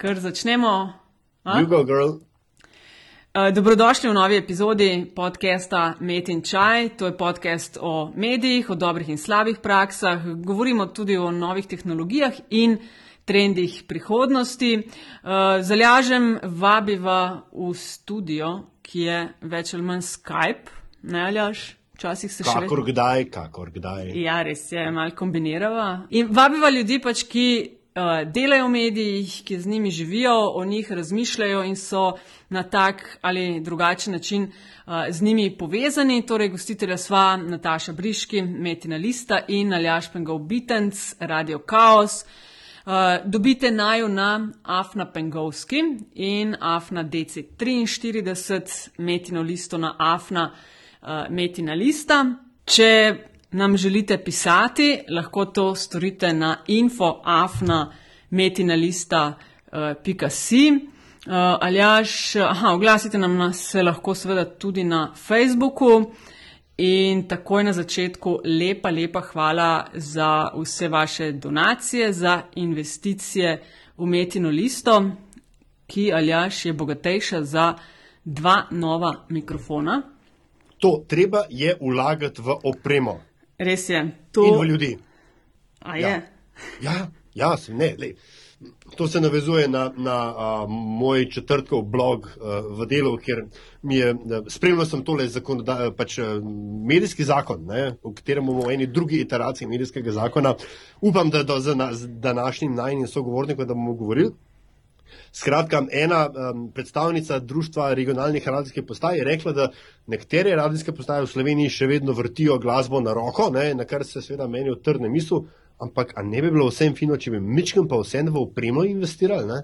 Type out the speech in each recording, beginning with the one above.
kar začnemo. Jugo, girl. Uh, dobrodošli v novi epizodi podcasta Met in Čaj. To je podcast o medijih, o dobrih in slabih praksah. Govorimo tudi o novih tehnologijah in trendih prihodnosti. Uh, Zalažem vabiva v studio, ki je več ali manj Skype, ne aljaš? Včasih se še. Kakor kdaj, kakor kdaj. Ja, res je, malo kombinirava. In vabiva ljudi pač, ki uh, delajo v medijih, ki z njimi živijo, o njih razmišljajo in so na tak ali drugačen način uh, z njimi povezani. Torej, gostitelja sva Nataša Briški, Metina Lista in Aljaš Pengov Bitenc, Radio Chaos. Uh, dobite naju na Afna Pengovski in Afna DC43, Metino listo na Afna uh, Metina Lista. Če nam želite pisati, lahko to storite na infoafna.metinalista.si. Uh, Aljaš, aha, oglasite nam na, se lahko seveda tudi na Facebooku. In takoj na začetku lepa, lepa hvala za vse vaše donacije, za investicije v Metino listo, ki Aljaš je bogatejša za dva nova mikrofona. To treba je vlagati v opremo Res je. in To v ljudi. A je. Ja. Ja, ja se ne. Lej. To se navezuje na, na a, moj četrtkov blog a, v delu, kjer mi je, spremljal sem tole zakonoda- pač, a, medijski zakon, ne, o katerem bomo v eni drugi iteraciji medijskega zakona. Upam, da do, z, na, z današnjim najnim sogovornikom, da bomo govorili. Skratka, ena um, predstavnica Društva regionalnih radijskih postaj je rekla, da nekatere radijske postaje v Sloveniji še vedno vrtijo glasbo na roko, ne, na kar se seveda meni otrne misel, ampak a ne bi bilo vsem fino, če bi mičkem pa vsem v opremo investirali, ne?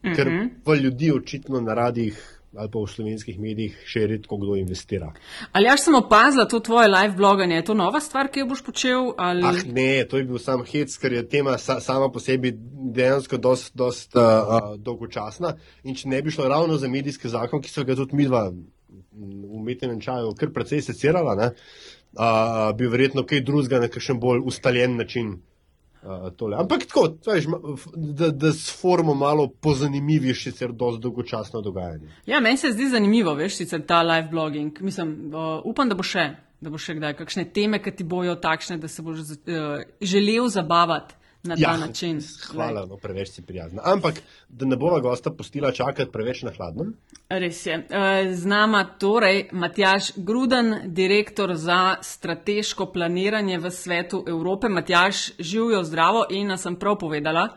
ker Mhm. v ljudi očitno na radijih ali pa v slovenskih medijih še redko kdo investira. Ali jaz sem opazila to tvoje live bloganje? Je to nova stvar, ki jo boš počel? Ali... Ah, ne, to je bil sam hec, ker je tema sa, sama po sebi dejansko dost, dost uh, uh, dolgočasna. In če ne bi šlo ravno za medijski zakon, ki so ga tudi midva v umetnem čaju kar precej secirala, ne, uh, bi verjetno kaj drugega na kakšen bolj ustaljen način. Tole. Ampak tako, veš, da, da s formo malo pozanimivi, sicer dosti dolgočasno dogajanje. Ja, meni se zdi zanimivo, veš, sicer ta live blogging. Mislim, uh, upam, da bo še, da bo še kdaj kakšne teme, ki ti bojo takšne, da se boš uh, želel zabavati na ta način. hvala, no, preveč si prijazna. Ampak, da ne bova gosta pustila čakati preveč na hladnem. Res je. Eh, Z nama torej Matjaš Gruden, direktor za strateško planiranje v svetu Evrope. Matjaš, živijo zdravo in nas sem prav povedala.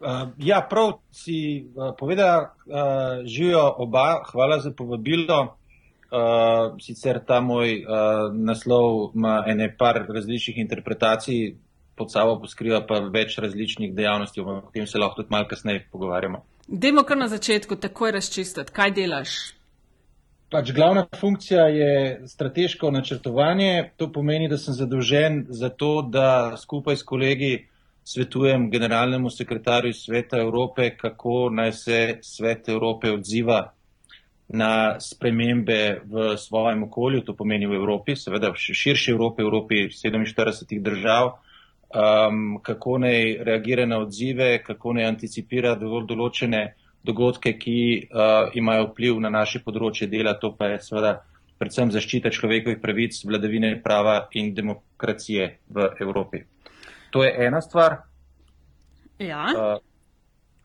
Uh, ja, prav si uh, povedala, uh, živijo oba, hvala za povabilo. Uh, sicer ta moj uh, naslov ima ene par različnih interpretacij, pod sabo poskriva pa več različnih dejavnosti, o tem se lahko tudi malo kasneje pogovarjamo. Dajmo kar na začetku takoj razčistiti, kaj delaš. Pač glavna funkcija je strateško načrtovanje. To pomeni, da sem zadolžen za to, da skupaj s kolegi svetujem generalnemu sekretarju Sveta Evrope, kako naj se Svet Evrope odziva na spremembe v svojem okolju, to pomeni v Evropi, seveda v širši Evropi, v Evropi 47 držav, um, kako naj reagira na odzive, kako naj anticipira dovolj določene dogodke, ki uh, imajo vpliv na naše področje dela, to pa je seveda predvsem zaščita človekovih pravic, vladavine prava in demokracije v Evropi. To je ena stvar. Ja, Uh,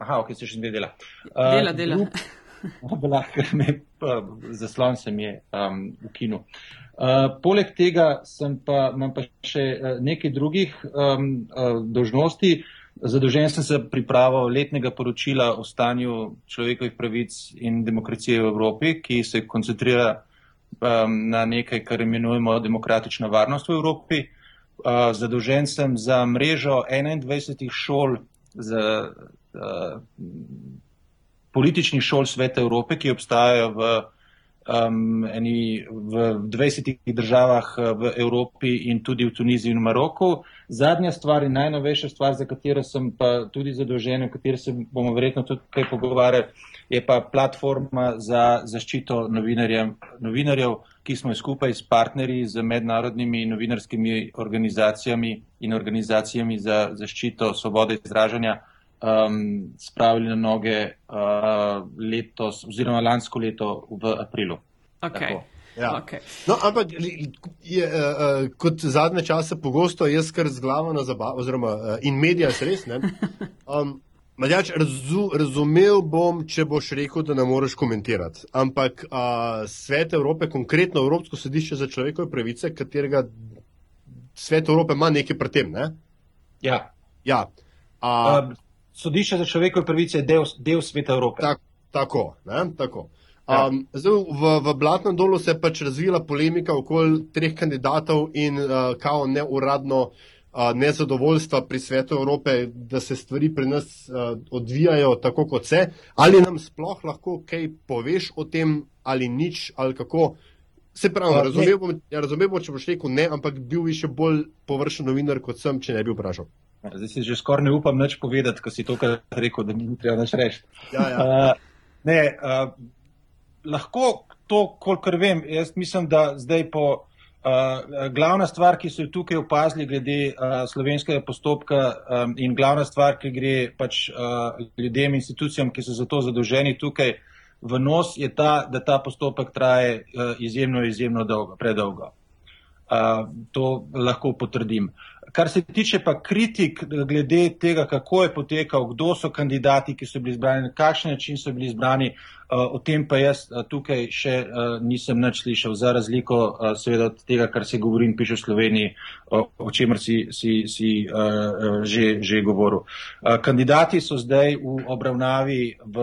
aha, ok, se še dve dela. dela, dela. Lahko me pa, zaslon se mi je um, ukinil. Uh, poleg tega pa, imam pa še uh, nekaj drugih um, uh, dožnosti. Zadolžen sem za pripravo letnega poročila o stanju človekovih pravic in demokracije v Evropi, ki se koncentrira um, na nekaj, kar imenujemo demokratična varnost v Evropi. Uh, zadolžen sem za mrežo 21 šol za uh, političnih šol Sveta Evrope, ki obstajajo v, um, eni, v 20 državah uh, v Evropi in tudi v Tuniziji in Maroku. Zadnja stvar in najnovejša stvar, za katero sem pa tudi zadolžen, o kateri se bomo verjetno tudi kaj pogovarjali, je pa platforma za zaščito novinarjev, ki smo skupaj s partnerji, z mednarodnimi novinarskimi organizacijami in organizacijami za zaščito svobode izražanja um, spravili na noge uh, letos, oziroma lansko leto v aprilu. Okay. Ja. Okay. No, ampak je, uh, kot zadnje čase pogosto jaz kar z glavo na zabavo, oziroma uh, in medija se res ne. Um, Madjač, razu, razumel bom, če boš rekel, da ne moreš komentirati. Ampak uh, Svet Evrope, konkretno Evropsko sodišče za človekove pravice, katerega Svet Evrope ima nekaj pri tem. Ne? Ja. ja. Uh, uh, sodišče za človekove pravice je del, del Sveta Evrope. Tak, tako. tako. Um, zdaj, v, v Blatnem dolu se je pač razvila polemika okoli treh kandidatov in uh, kao neuradno uh, nezadovoljstva pri svetu Evrope, da se stvari pri nas uh, odvijajo tako, kot se. Ali nam sploh lahko kaj poveš o tem, ali nič, ali kako? Se pravi, uh, razumel, bom, ja, razumel bom, če boš rekel ne, ampak bil bi še bolj površen novinar kot sem, če ne bi vprašal. Zdaj si že skoraj ne upam več povedati, ko si to rekel, da mi ni treba več reči. Ja, ja. uh, ne, uh, lahko to, kolikor vem, jaz mislim, da zdaj po uh, glavna stvar, ki so jo tukaj opazili glede uh, slovenskega postopka um, in glavna stvar, ki gre pač uh, ljudem, institucijam, ki so za to zadolženi tukaj v nos, je ta, da ta postopek traje uh, izjemno, izjemno dolgo, predolgo. Uh, to lahko potrdim. Kar se tiče pa kritik glede tega, kako je potekal, kdo so kandidati, ki so bili izbrani, na kakšen način so bili izbrani, uh, o tem pa jaz uh, tukaj še nisem nič slišal, za razliko seveda od tega, kar se govori in piše v Sloveniji, o, čemer si, si, si že, že govoril. Kandidati so zdaj v obravnavi, v,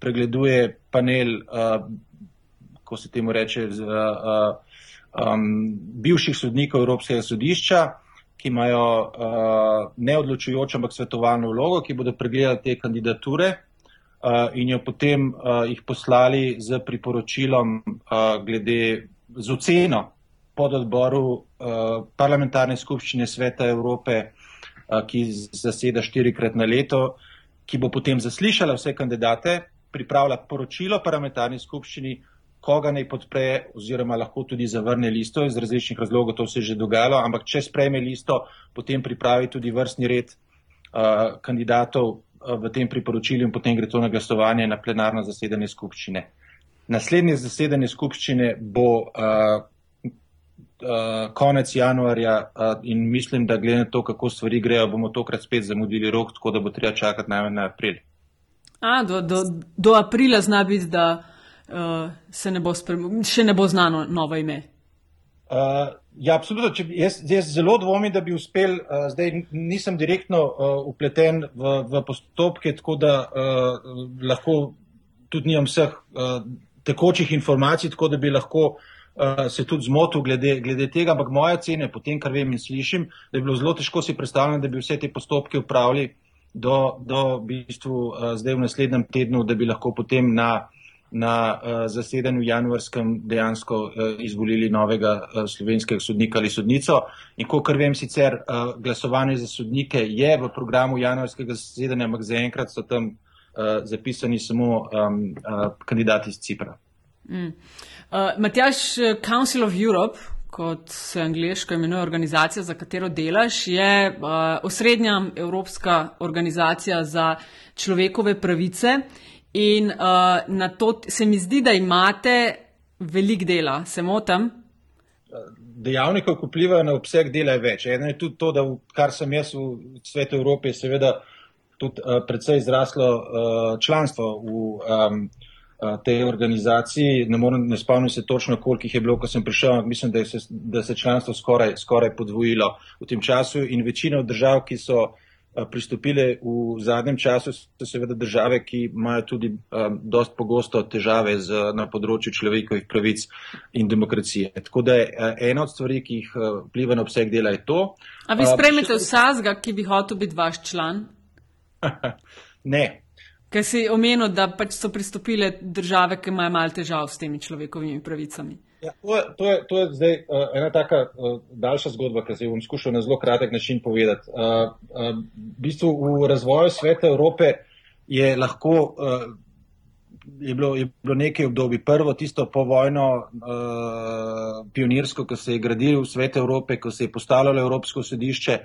pregleduje panel, ko se temu reče, z, um, bivših sodnikov Evropskega sodišča, ki imajo uh, neodločujoč, ampak svetovalno vlogo, ki bodo pregledali te kandidature uh, in jo potem uh, jih poslali z priporočilom uh, glede z oceno pod odboru uh, parlamentarne skupščine Sveta Evrope, uh, ki zaseda štirikrat na leto, ki bo potem zaslišala vse kandidate, pripravila poročilo parlamentarni skupščini, koga naj podpre, oziroma lahko tudi zavrne listo iz različnih razlogov, to se je že dogajalo, ampak če sprejme listo, potem pripravi tudi vrstni red uh, kandidatov uh, v tem priporočilju in potem gre to na glasovanje na plenarno zasedanje skupščine. Naslednje zasedanje skupščine bo uh, uh, konec januarja uh, in mislim, da glede na to, kako stvari grejo, bomo tokrat spet zamudili rok, tako da bo treba čakati najmanj na april. A, do, do, do aprila zna biti, da uh, se ne bo, še ne bo znano novo ime. Uh, ja, absolutno. Če, jaz, jaz zelo dvomim, da bi uspel. Uh, zdaj nisem direktno uh, upleten v, v postopke, tako da uh, lahko tudi nimam vseh uh, tekočih informacij, tako da bi lahko uh, se tudi zmotil glede, glede tega. Ampak moja cena, po tem, kar vem in slišim, da je bilo zelo težko si predstavljati, da bi vse te postopke upravili do, do bistvu uh, zdaj v naslednjem tednu, da bi lahko potem na na uh, zasedanju januarskem dejansko uh, izvolili novega uh, slovenskega sodnika ali sodnico. In ko kar vem, sicer uh, glasovanje za sodnike je v programu januarskega zasedanja, ampak zaenkrat so tam uh, zapisani samo um, uh, kandidati iz Cipra. Mm. Uh, Matjaš, Council of Europe, kot se angliško imenuje organizacija, za katero delaš, je uh, osrednja evropska organizacija za človekove pravice. In uh, na to se mi zdi, da imate velik dela, se motim. Dejavnikov, ki vplivajo na obseg dela, je več. Eno je tudi to, da kar sem jaz v svetu Evrope, je seveda tudi uh, predvsej izraslo uh, članstvo v um, uh, tej organizaciji. Ne, moram, ne spomnim se točno, koliko jih je bilo, ko sem prišel, ampak mislim, da, se, da se članstvo skoraj, skoraj podvojilo v tem času in večina držav, ki so pristopile v zadnjem času, so seveda države, ki imajo tudi um, dost pogosto težave z, na področju človekovih pravic in demokracije. Tako da je ena od stvari, ki jih vpliva na obseg dela, je to. A vi spremete vsazga, ki bi hotel biti vaš član? ne. Ker si omenil, da pač so pristopile države, ki imajo malo težav s temi človekovimi pravicami. Ja, to, je, to, je, to je zdaj uh, ena taka uh, daljša zgodba, ki se jo bom skušal na zelo kratek način povedati. Uh, uh, v bistvu v razvoju sveta Evrope je lahko uh, je bilo, je bilo nekaj obdobij. Prvo, tisto povojno uh, pionirsko, ko se je gradilo svet Evrope, ko se je postavljalo Evropsko sodišče.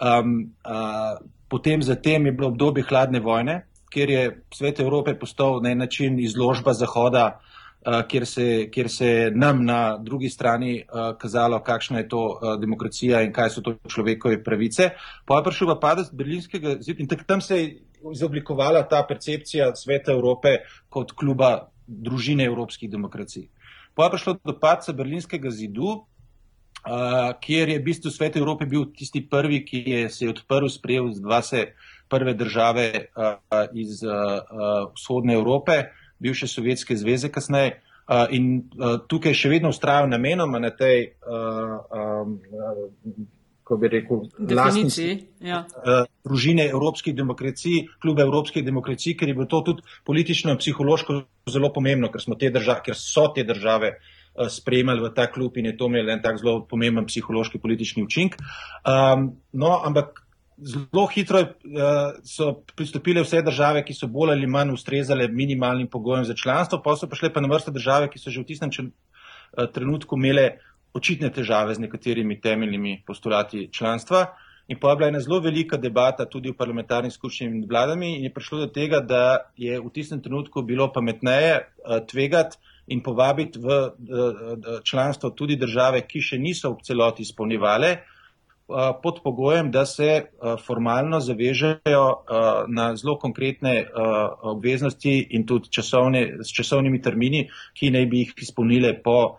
Um, uh, potem zatem je bilo obdobje hladne vojne, kjer je svet Evrope postal na en način izložba Zahoda, uh, kjer, se, kjer se je nam na drugi strani uh, kazalo, kakšna je to uh, demokracija in kaj so to človekove pravice. Pa je prišel pa padec berlinskega zida in tam se je izoblikovala ta percepcija sveta Evrope kot kluba družine evropskih demokracij. Pa je prišlo do padca berlinskega zidu, Uh, kjer je v bistvu svet Evrope bil tisti prvi, ki je se je odprl, sprejel dva se prve države uh, iz uh, uh, vzhodne Evrope, bivše Sovjetske zveze kasneje. Uh, in uh, tukaj še vedno ustrajajo namenoma na tej, uh, um, uh, ko bi rekel, definiciji ja. uh, družine evropskih demokracij, klube evropskih demokracij, ker je bilo to tudi politično in psihološko zelo pomembno, ker, te države, ker so te države uh, spremljali v ta klub in je to imel en tak zelo pomemben psihološki politični učink. Um, no, ampak zelo hitro uh, so pristopile vse države, ki so bolj ali manj ustrezale minimalnim pogojem za članstvo, pa so prišle pa na vrste države, ki so že v tistem čem, uh, trenutku imele očitne težave z nekaterimi temeljnimi postulati članstva. In pa je bila ena zelo velika debata tudi v parlamentarni skupščini med vladami in je prišlo do tega, da je v tistem trenutku bilo pametneje uh, tvegati in povabiti v eh, eh, članstvo tudi države, ki še niso v celoti izpolnjevale, eh, pod pogojem, da se formalno zavežejo na zelo konkretne obveznosti in tudi časovne, s časovnimi termini, ki naj bi jih izpolnile po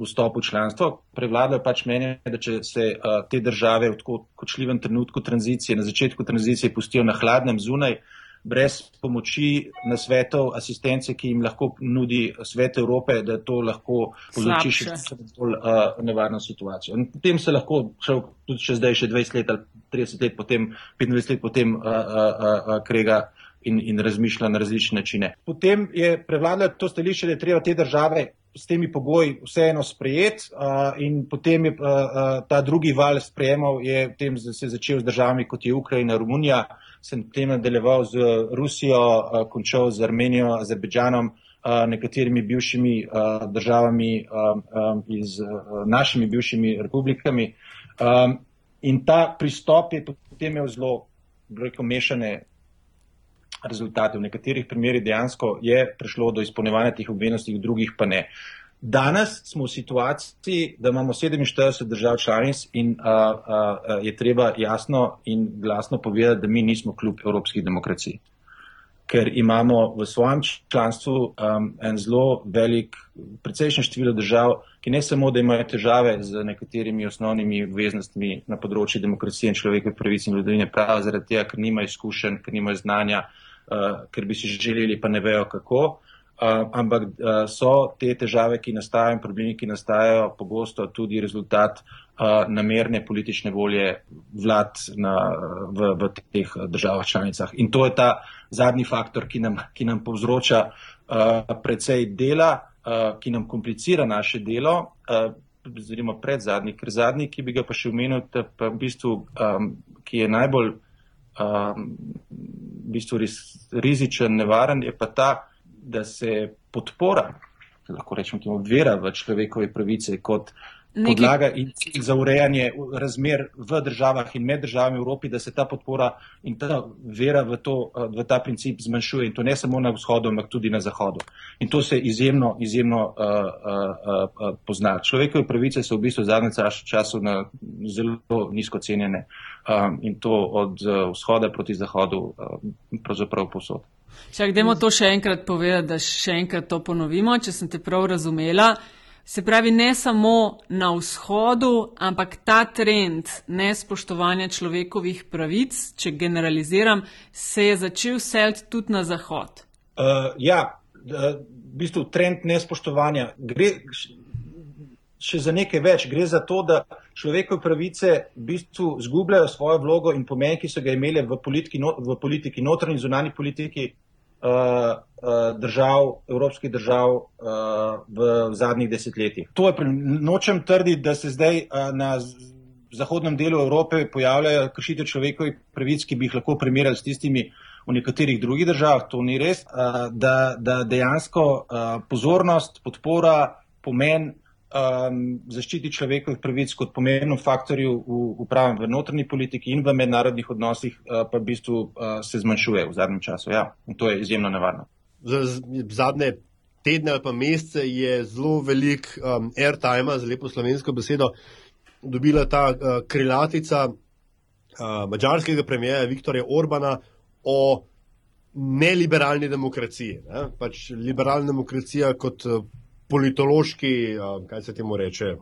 vstopu v članstvo. Prevladajo pač mnenje, da če se te države v tako kočljivem trenutku tranzicije, na začetku tranzicije pustijo na hladnem zunaj, brez pomoči na svetov, asistence, ki jim lahko nudi svet Evrope, da to lahko povzroči še bolj uh, nevarno situacijo. In potem se lahko šel tudi še zdaj, še 20 let ali 30 let potem, 25 let potem uh, uh, uh, krega in, in razmišlja na različne načine. Potem je prevladalo to stališče, da je treba te države s temi pogoji vseeno sprejet uh, in potem je uh, uh, ta drugi val sprejemal, je potem se začel z državami kot je Ukrajina, Romunija, uh, sem potem nadaljeval z Rusijo, končal z Armenijo, Azerbejdžanom, nekaterimi bivšimi državami iz našimi bivšimi republikami. In ta pristop je potem imel zelo, rekel, mešane rezultate. V nekaterih primerjih dejansko je prišlo do izpolnjevanja teh obveznosti, v drugih pa ne. Danes smo v situaciji, da imamo 47 držav članic in a, a, a, je treba jasno in glasno povedati, da mi nismo kljub evropskih demokracij. Ker imamo v svojem članstvu um, en zelo velik, precejšnje število držav, ki ne samo, da imajo težave z nekaterimi osnovnimi obveznostmi na področju demokracije in človekove pravice in vladavine prava, zaradi tega, ker nimajo izkušenj, ker nimajo znanja, uh, ker bi si želeli, pa ne vejo kako. Uh, ampak uh, so te težave, ki nastajajo in problemi, ki nastajajo, pogosto tudi rezultat uh, namerne politične volje vlad na, v, v teh državah članicah. In to je ta zadnji faktor, ki nam, ki nam povzroča uh, precej dela, uh, ki nam komplicira naše delo. Uh, Zremo pred zadnji, ker zadnji, ki bi ga pa še omenil, pa v bistvu, um, ki je najbolj um, v bistvu ris, rizičen, nevaren, je pa ta, da se podpora, lahko rečemo, temu vera v človekove pravice kot Neki... podlaga in cilj za urejanje razmer v državah in med državami v Evropi, da se ta podpora in ta vera v, to, v ta princip zmanjšuje in to ne samo na vzhodu, ampak tudi na zahodu. In to se izjemno, izjemno uh, uh, uh, pozna. Človekove pravice so v bistvu v zadnjem času na zelo nizko cenjene um, in to od vzhoda proti zahodu uh, pravzaprav posod. Čak, dajmo to še enkrat povedati, da še enkrat to ponovimo, če sem te prav razumela. Se pravi, ne samo na vzhodu, ampak ta trend nespoštovanja človekovih pravic, če generaliziram, se je začel seliti tudi na zahod. Uh, ja, uh, v bistvu trend nespoštovanja gre še za nekaj več. Gre za to, da človekove pravice v bistvu zgubljajo svojo vlogo in pomen, ki so ga imele v politiki, no, v politiki notranji in zunani politiki držav, evropskih držav uh, v zadnjih desetletjih. To je, nočem trditi, da se zdaj na zahodnem delu Evrope pojavljajo kršitev človekovih pravic, ki bi jih lahko primerjali s tistimi v nekaterih drugih državah, to ni res, da, da dejansko pozornost, podpora, pomen um, zaščiti človekovih pravic kot pomembnem faktorju v, v pravem v notrni politiki in v mednarodnih odnosih uh, pa v bistvu uh, se zmanjšuje v zadnjem času. Ja, in to je izjemno nevarno. Za zadnje tedne ali pa mesece je zelo velik um, airtime, za lepo slovensko besedo, dobila ta uh, krilatica uh, mađarskega premijeja Viktorja Orbana o neliberalni demokraciji. Ne? Pač liberalna demokracija kot uh, politološki, kaj se temu reče,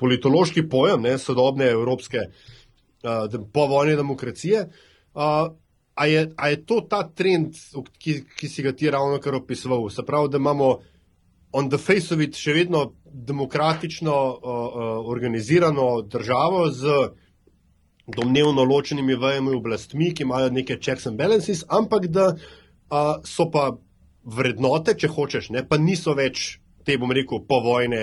politološki pojem ne, sodobne evropske povojne demokracije. A je, a je to ta trend, ki, ki si ga ti ravno kar opisoval? Se pravi, da imamo on the face of it še vedno demokratično uh, uh, organizirano državo z domnevno ločenimi vejami oblastmi, ki imajo neke checks and balances, ampak da uh, so pa vrednote, če hočeš, ne, pa niso več te, bom rekel, povojne,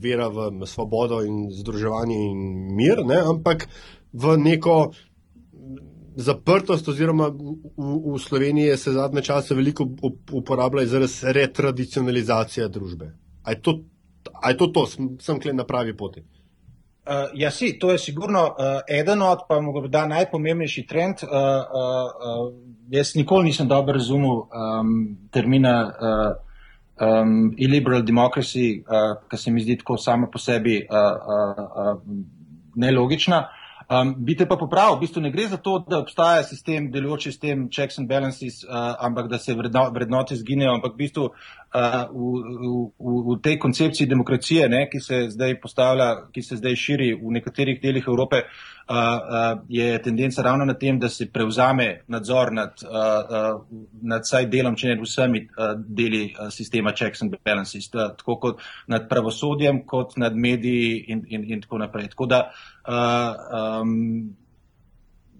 vera v svobodo in združevanje in mir, ne, ampak v neko zaprtost, oziroma v, v Sloveniji se zadnje čase veliko uporablja izraz retradicionalizacija družbe. A je to, a je to, to sem, sem kle na pravi poti? Uh, ja, si, to je sigurno uh, eden od, pa morda najpomembnejši trend. Uh, uh, uh, jaz nikoli nisem dobro razumel um, termina uh, um, illiberal democracy, uh, ki se mi zdi tako sama po sebi uh, uh, uh, nelogična. Um, Bite pa popravil, v bistvu ne gre za to, da obstaja sistem, delujoči sistem checks and balances, uh, ampak da se vredno, vrednote zginejo, ampak v bistvu uh, v, v, v tej koncepciji demokracije, ne, ki se zdaj postavlja, ki se zdaj širi v nekaterih delih Evrope, uh, je tendenca ravno na tem, da se prevzame nadzor nad, nad saj delom, če ne vsemi deli sistema checks and balances, tako kot nad pravosodjem, kot nad mediji in, in, in tako naprej. Tako da um,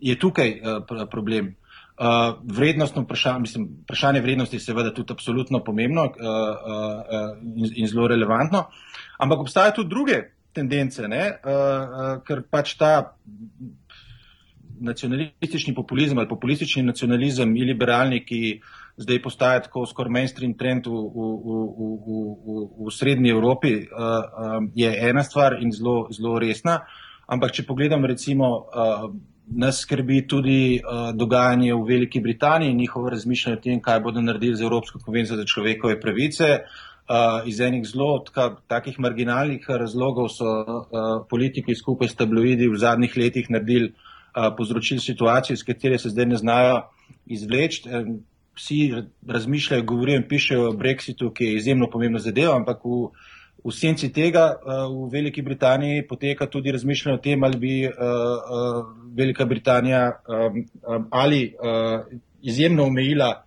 je tukaj problem. Uh, vrednostno vprašanje, mislim, vprašanje vrednosti je seveda tudi absolutno pomembno uh, uh, in, in zelo relevantno, ampak obstajajo tudi druge tendence, uh, uh, ker pač ta nacionalistični populizem ali populistični nacionalizem in liberalni, ki zdaj postaja tako skoraj mainstream trend v, v, v, v, v, v srednji Evropi, uh, um, je ena stvar in zelo, zelo resna. Ampak, če pogledam, recimo, uh, nas skrbi tudi uh, dogajanje v Veliki Britaniji in njihovo razmišljanje o tem, kaj bodo naredili z Evropsko konvencijo za človekove pravice. Uh, Uh, iz enih zelo takih marginalnih razlogov so uh, politiki skupaj s tabloidi v zadnjih letih naredili, uh, povzročili situacijo, iz katere se zdaj ne znajo izvleči. Vsi razmišljajo, govorijo in pišejo o Brexitu, ki je izjemno pomembna zadeva, ampak v, v senci tega uh, v Veliki Britaniji poteka tudi razmišljanje o tem, ali bi uh, uh, Velika Britanija ali izjemno omejila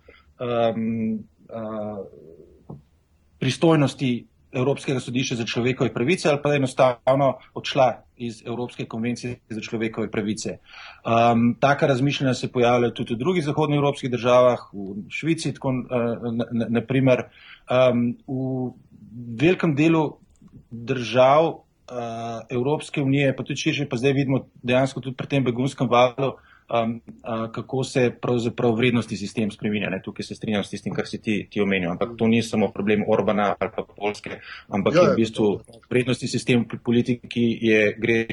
pristojnosti Evropskega sodišča za človekove pravice ali pa enostavno odšla iz Evropske konvencije za človekove pravice. Um, taka razmišljanja se pojavljajo tudi v drugih zahodnoevropskih državah, v Švici, tako uh, naprimer. Um, v velikem delu držav uh, Evropske unije, pa tudi širše, pa zdaj vidimo dejansko tudi pri tem begunskem valu, um, uh, kako se pravzaprav vrednostni sistem spremenja. Ne? Tukaj se strinjam s tistim, kar si ti, ti omenil. Ampak to ni samo problem Orbana ali pa Polske, ampak ja, je v bistvu vrednostni sistem pri politiki je, gre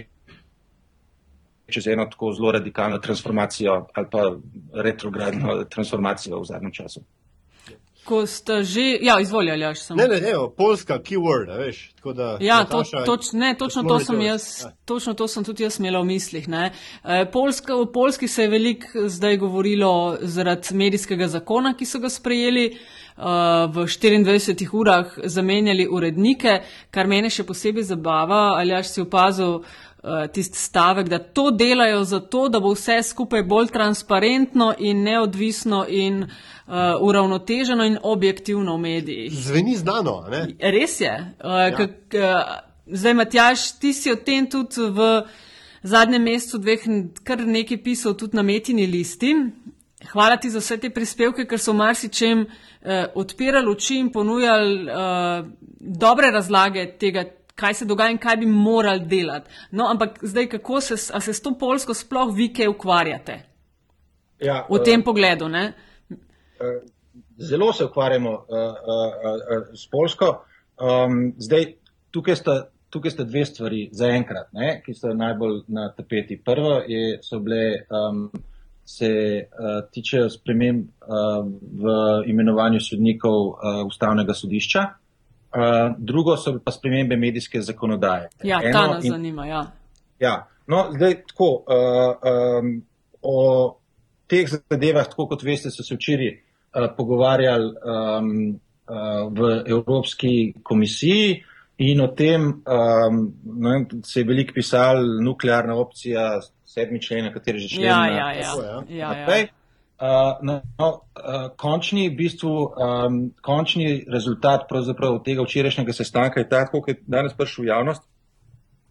čez eno tako zelo radikalno transformacijo ali pa retrogradno transformacijo v zadnjem času. Ko ste že, ja, izvolili, ali še samo. Ne, ne, ne, polska keyword, veš. Da, ja, Nataša, to, toč, ne, točno to sem jaz, ja. točno to sem tudi jaz imela v mislih. E, Polska, v Polski se je veliko zdaj govorilo zaradi medijskega zakona, ki so ga sprejeli. Uh, v 24 urah zamenjali urednike, kar mene še posebej zabava, ali až si opazil uh, tisti stavek, da to delajo zato, da bo vse skupaj bolj transparentno in neodvisno in uh, uh, uravnoteženo in objektivno v medijih. Zveni znano. Ne? Res je. Uh, ja. kak, uh, zdaj, Matjaš, ti si o tem tudi v zadnjem mesecu dveh kar nekaj pisal tudi na metini listi. Hvala ti za vse te prispevke, ker so marsičem uh, odpirali oči in ponujali uh, dobre razlage tega, kaj se dogaja in kaj bi morali delati. No, ampak zdaj, kako se, se s to polsko sploh vi kaj ukvarjate? Ja, v tem pogledu. Ne? Zelo se ukvarjamo uh, uh, s Polsko. Um, zdaj, tukaj sta, tukaj sta dve stvari zaenkrat, ki so najbolj na tapeti. Prvo je, so bile, um, se uh, tičejo sprememb uh, v imenovanju sodnikov uh, ustavnega sodišča. Uh, drugo so pa spremembe medijske zakonodaje. Ja, Eno ta nas in, zanima. Ja. Ja, no, zdaj tako. Uh, um, o teh zadevah, tako kot veste, so se včeraj uh, pogovarjali um, uh, v Evropski komisiji in o tem um, no, se je veliko pisal nuklearna opcija, sedmi člen, na kateri že člen. Ja, ja, ja. ja. ja, ja. Uh, no, no, uh, končni, v bistvu, um, končni rezultat tega včerajšnjega sestanka je ta, kot je danes prišel v javnost,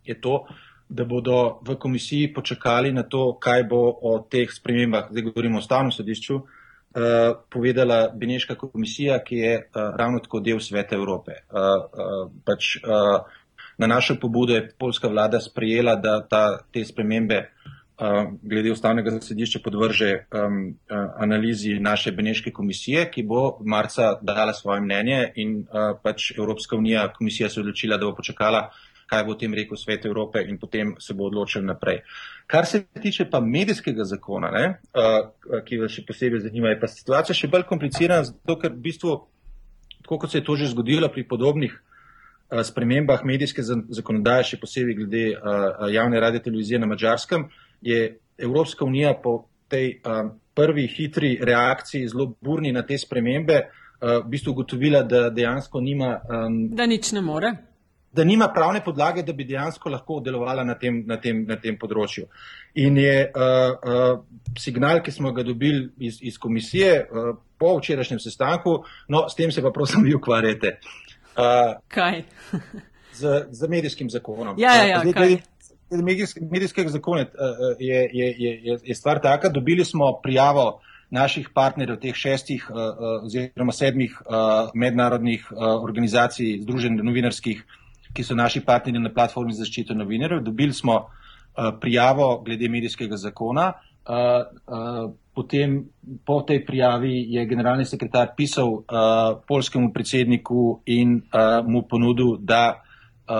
je to, da bodo v komisiji počakali na to, kaj bo o teh spremembah, zdaj govorimo o stavnem sodišču, uh, povedala Beneška komisija, ki je uh, ravno tako del Sveta Evrope. Uh, uh, pač, uh, na našo pobudo je polska vlada sprejela, da ta, te spremembe uh, glede ustavnega sodišča podvrže um, uh, analizi naše Beneške komisije, ki bo marca dala svoje mnenje in uh, pač Evropska unija, komisija se odločila, da bo počakala kaj bo o tem rekel svet Evrope in potem se bo odločil naprej. Kar se tiče pa medijskega zakona, ne, uh, ki vas še posebej zanima, je pa situacija še bolj komplicirana, zato ker v bistvu, tako kot se je to že zgodilo pri podobnih uh, spremembah medijske zakonodaje, še posebej glede uh, javne radio televizije na Mačarskem, je Evropska unija po tej um, prvi hitri reakciji, zelo burni na te spremembe, uh, v bistvu ugotovila, da dejansko nima. Um, da nič ne more da nima pravne podlage, da bi dejansko lahko delovala na tem, na tem, na tem področju. In je uh, uh, signal, ki smo ga dobili iz, iz komisije uh, po včerajšnjem sestanku, no, s tem se pa prosim vi ukvarjate. Uh, kaj? z, z medijskim zakonom. Ja, ja, ja, uh, medijskega zakona je, je, je, je stvar taka, dobili smo prijavo naših partnerjev, teh šestih oziroma sedmih mednarodnih organizacij, združenj novinarskih, ki so naši partnerji na platformi za zaščito novinarjev. Dobili smo uh, prijavo glede medijskega zakona. Uh, uh, potem po tej prijavi je generalni sekretar pisal uh, polskemu predsedniku in uh, mu ponudil, da uh,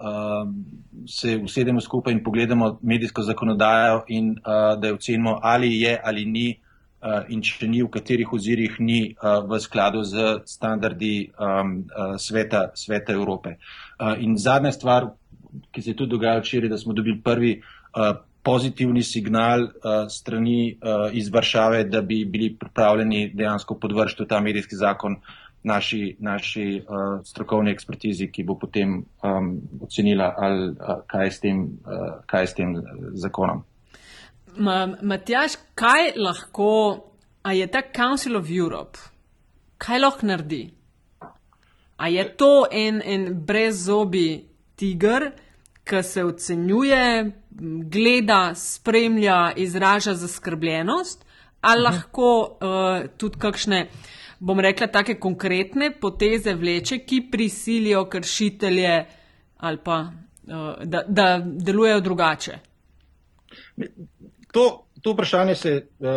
uh, se usedemo skupaj in pogledamo medijsko zakonodajo in uh, da jo ocenimo, ali je ali ni uh, in če ni, v katerih ozirih ni uh, v skladu z standardi um, uh, sveta, sveta Evrope. Uh, In zadnja stvar, ki se je tudi dogajala včeraj, da smo dobili prvi pozitivni signal strani iz Varšave, da bi bili pripravljeni dejansko podvršiti ta medijski zakon naši, naši strokovni ekspertizi, ki bo potem um, ocenila, ali, kaj, je tem, kaj je s tem zakonom. Matjaš, kaj lahko, a je ta Council of Europe, kaj lahko naredi? A je to en, en brezzobi tiger, ki se ocenjuje, gleda, spremlja, izraža zaskrbljenost, ali mhm. lahko uh, tudi kakšne, bom rekla, take konkretne poteze vleče, ki prisilijo kršitelje ali pa uh, da, da delujejo drugače? To, to vprašanje se. Uh,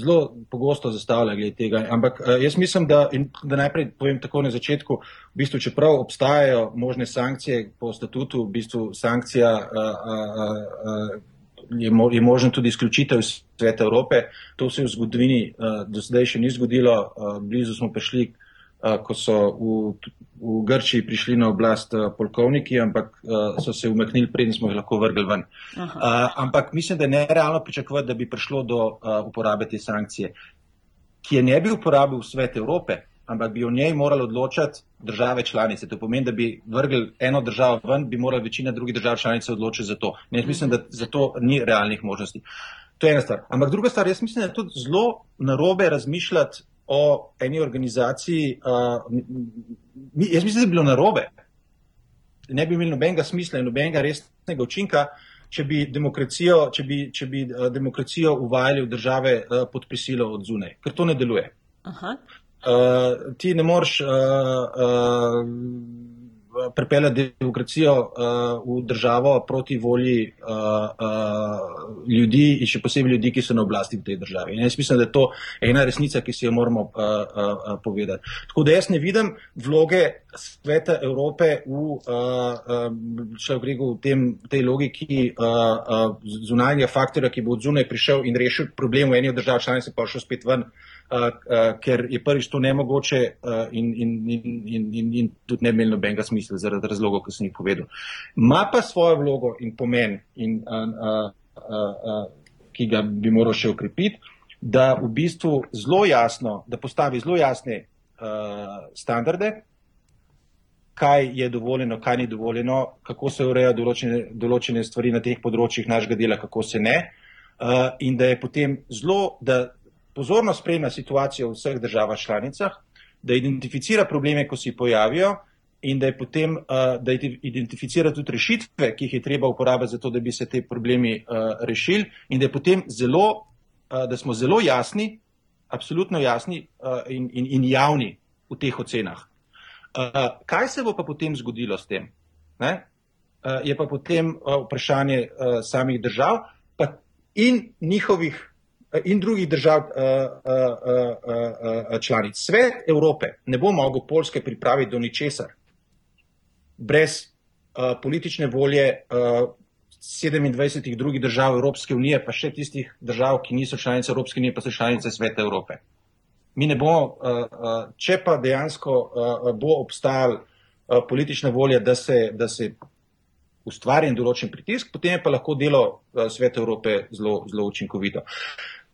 zelo pogosto zastavlja glede tega. Ampak eh, jaz mislim, da, da najprej povem tako na začetku, v bistvu, čeprav obstajajo možne sankcije po statutu, v bistvu sankcija a, a, a, je, mo, je možno tudi izključitev iz sveta Evrope. To se v zgodovini a, do sedaj še ni zgodilo. A, blizu smo prišli, a, ko so v v Grčiji prišli na oblast polkovniki, ampak so se umaknili, preden smo jih lahko vrgli ven. Uh, ampak mislim, da je nerealno pričakovati, da bi prišlo do uporabe te sankcije, ki je ne bi uporabil svet Evrope, ampak bi o njej morali odločati države članice. To pomeni, da bi vrgli eno državo ven, bi morala večina drugih držav članice odločiti za to. Ne, mislim, da za to ni realnih možnosti. To je ena stvar. Ampak druga stvar, jaz mislim, da je tudi zelo narobe razmišljati o eni organizaciji. Uh, jaz mislim, da bi bilo narobe. Ne bi imeli nobenega smisla in nobenega resnega učinka, če bi demokracijo, če bi, če bi uh, demokracijo uvajali v države uh, pod prisilo od zunaj, ker to ne deluje. Uh, ti ne moreš uh, uh, prepela demokracijo uh, v državo proti volji uh, uh, ljudi in še posebej ljudi, ki so na oblasti v tej državi. In jaz mislim, da je to ena resnica, ki si jo moramo uh, uh, povedati. Tako da jaz ne vidim vloge sveta Evrope v, uh, uh, v tem, tej logiki uh, uh, zunanjega faktorja, ki bo od zunaj prišel in rešil problem v eni od držav članice, pa šel spet ven. Uh, uh, ker je prvič to nemogoče in, in, in, in, in, tudi ne imelo nobenega smisla zaradi razlogov, ki sem jih povedal. Ma pa svojo vlogo in pomen, in, uh, uh, uh, uh, ki ga bi moral še ukrepiti, da v bistvu zelo jasno, da postavi zelo jasne uh, standarde, kaj je dovoljeno, kaj ni dovoljeno, kako se ureja določene, določene stvari na teh področjih našega dela, kako se ne. Uh, in da je potem zelo, da pozorno spremlja situacijo v vseh državah članicah, da identificira probleme, ko se pojavijo in da je potem, uh, da identificira tudi rešitve, ki jih je treba uporabiti za to, da bi se te problemi uh, rešili in da je potem zelo, uh, da smo zelo jasni, absolutno jasni in, in, in javni v teh ocenah. Kaj se bo pa potem zgodilo s tem? Ne? Je pa potem vprašanje samih držav in njihovih in drugih držav uh, uh, uh, članic. Svet Evrope ne bo mogel Polske pripraviti do ničesar brez politične volje uh, 27 drugih držav Evropske unije, pa še tistih držav, ki niso članice Evropske unije, pa so članice Sveta Evrope. Mi ne bomo, če pa dejansko bo obstajala politična volja, da se, da se ustvari določen pritisk, potem je pa lahko delo Sveta Evrope zelo, zelo učinkovito.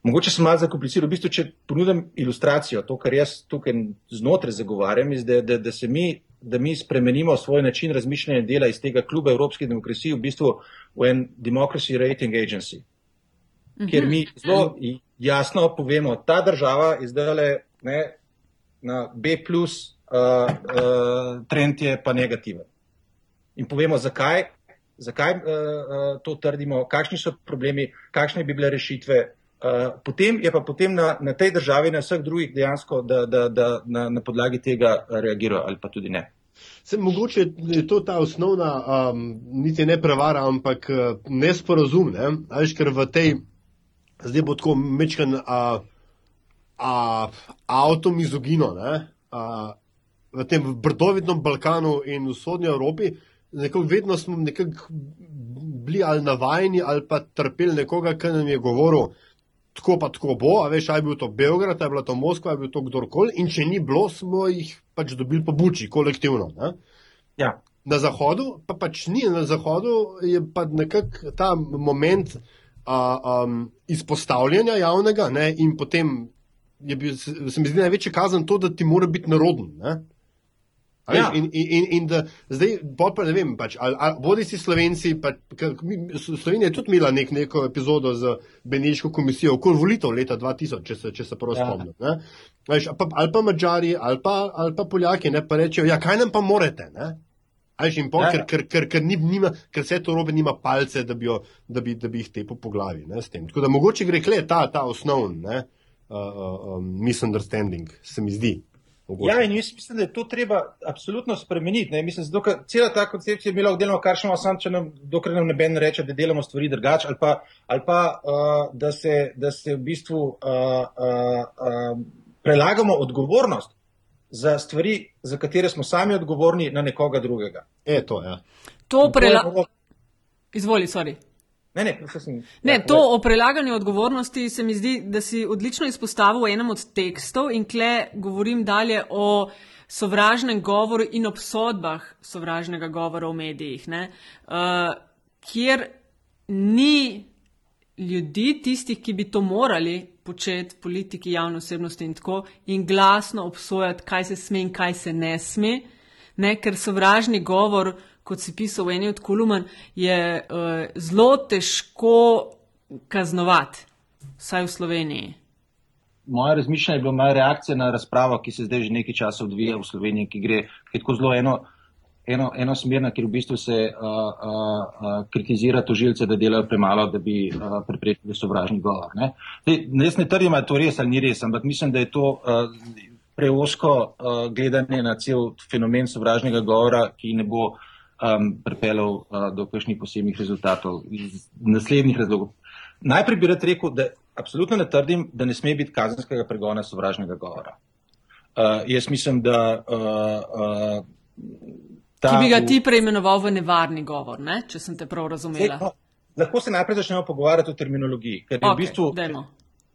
Mogoče sem malo zakompliciral, v bistvu, če ponudim ilustracijo, to, kar jaz tukaj znotraj zagovarjam, je, da, da, da se mi, da mi spremenimo svoj način razmišljanja dela iz tega kluba Evropske demokracije v bistvu v en Democracy Rating Agency, mhm. kjer mi zelo jasno povemo, ta država je zdaj na B, uh, uh, trend je pa negativen. In povemo, zakaj, zakaj uh, uh, to trdimo, kakšni so problemi, kakšne bi bile rešitve. Eh, potem je pa potem na, na tej državi, na vseh drugih dejansko, da, da, da na, na podlagi tega reagirajo ali pa tudi ne. Se, mogoče je to ta osnovna, um, niti ne prevara, ampak uh, nesporazum, ne? Ališ, ker v tej, zdaj bo tako mečkan uh, uh, avtomizogino, ne? Uh, v tem brdovitnem Balkanu in v vzhodnji Evropi, nekako vedno smo nekako bili ali navajeni ali pa trpeli nekoga, ki nam je govoril, tako pa tako bo, a veš, aj bil to Beograd, aj bila to Moskva, aj bil to kdorkoli, in če ni bilo, smo jih pač dobili po buči, kolektivno. Ja. Na zahodu pa pač ni, na zahodu je pa nekako ta moment a, um, izpostavljanja javnega ne? in potem je bil, se, se mi zdi največji kazen to, da ti mora biti naroden. Ne? Ja. In, in, in, in da zdaj, pa ne vem, pač, ali, ali bodi si slovenci, pa, Slovenija je tudi imela nek, neko epizodo z Beneško komisijo, okoli volitev leta 2000, če se, če se prav ja. spomnim. Ali pa Mačari, ali pa, ali pa Poljaki, ne, pa rečejo, ja, kaj nam pa morete. Ne? Ajš in pol, ja, ker, ja. ker, ker, ker, nima, ker vse to robe nima palce, da bi, jo, da bi, da bi jih tepo po glavi. Ne, Tako da mogoče gre kle ta, ta osnovni uh, uh, um, misunderstanding, se mi zdi. Ja, in jaz mislim, da je to treba absolutno spremeniti. Ne? Mislim, da cela ta koncepcija je bila oddelana, kar še imamo sam, če nam, dokler nam ne ben reče, da delamo stvari drugače, ali pa, ali pa uh, da, se, da se v bistvu uh, uh, uh, prelagamo odgovornost za stvari, za katere smo sami odgovorni, na nekoga drugega. E, to, ja. to prelagamo. Izvoli, sorry. Ne, ne, sem, ne, ja, to o prelaganju odgovornosti se mi zdi, da si odlično izpostavil v enem od tekstov in kle govorim dalje o sovražnem govoru in obsodbah sovražnega govora v medijih, uh, kjer ni ljudi, tistih, ki bi to morali početi, politiki, javne osebnosti in tako, in glasno obsojati, kaj se sme in kaj se ne sme, ne, ker sovražni govor kot si pisal v eni od kolumn, je uh, zelo težko kaznovati, vsaj v Sloveniji. Moje razmišljanje je bilo, moja reakcija na razpravo, ki se zdaj že nekaj časa odvija v Sloveniji, ki gre tako zelo eno, eno, enosmerna, ker v bistvu se uh, uh, uh, kritizira tožilce, da delajo premalo, da bi uh, preprečili sovražni govor. Ne? Zdaj, jaz ne trdim, da je to res ali ni res, ampak mislim, da je to. Uh, preosko uh, gledanje na cel fenomen sovražnega govora, ki ne bo um, pripeljal uh, do kakšnih posebnih rezultatov iz naslednjih razlogov. Najprej bi rad rekel, da absolutno ne trdim, da ne sme biti kazenskega pregona sovražnega govora. Uh, jaz mislim, da. Uh, uh, Ki bi ga ti preimenoval v nevarni govor, ne? če sem te prav razumela. No, lahko se najprej začnemo pogovarjati o terminologiji. Ker okay, v bistvu, dajmo.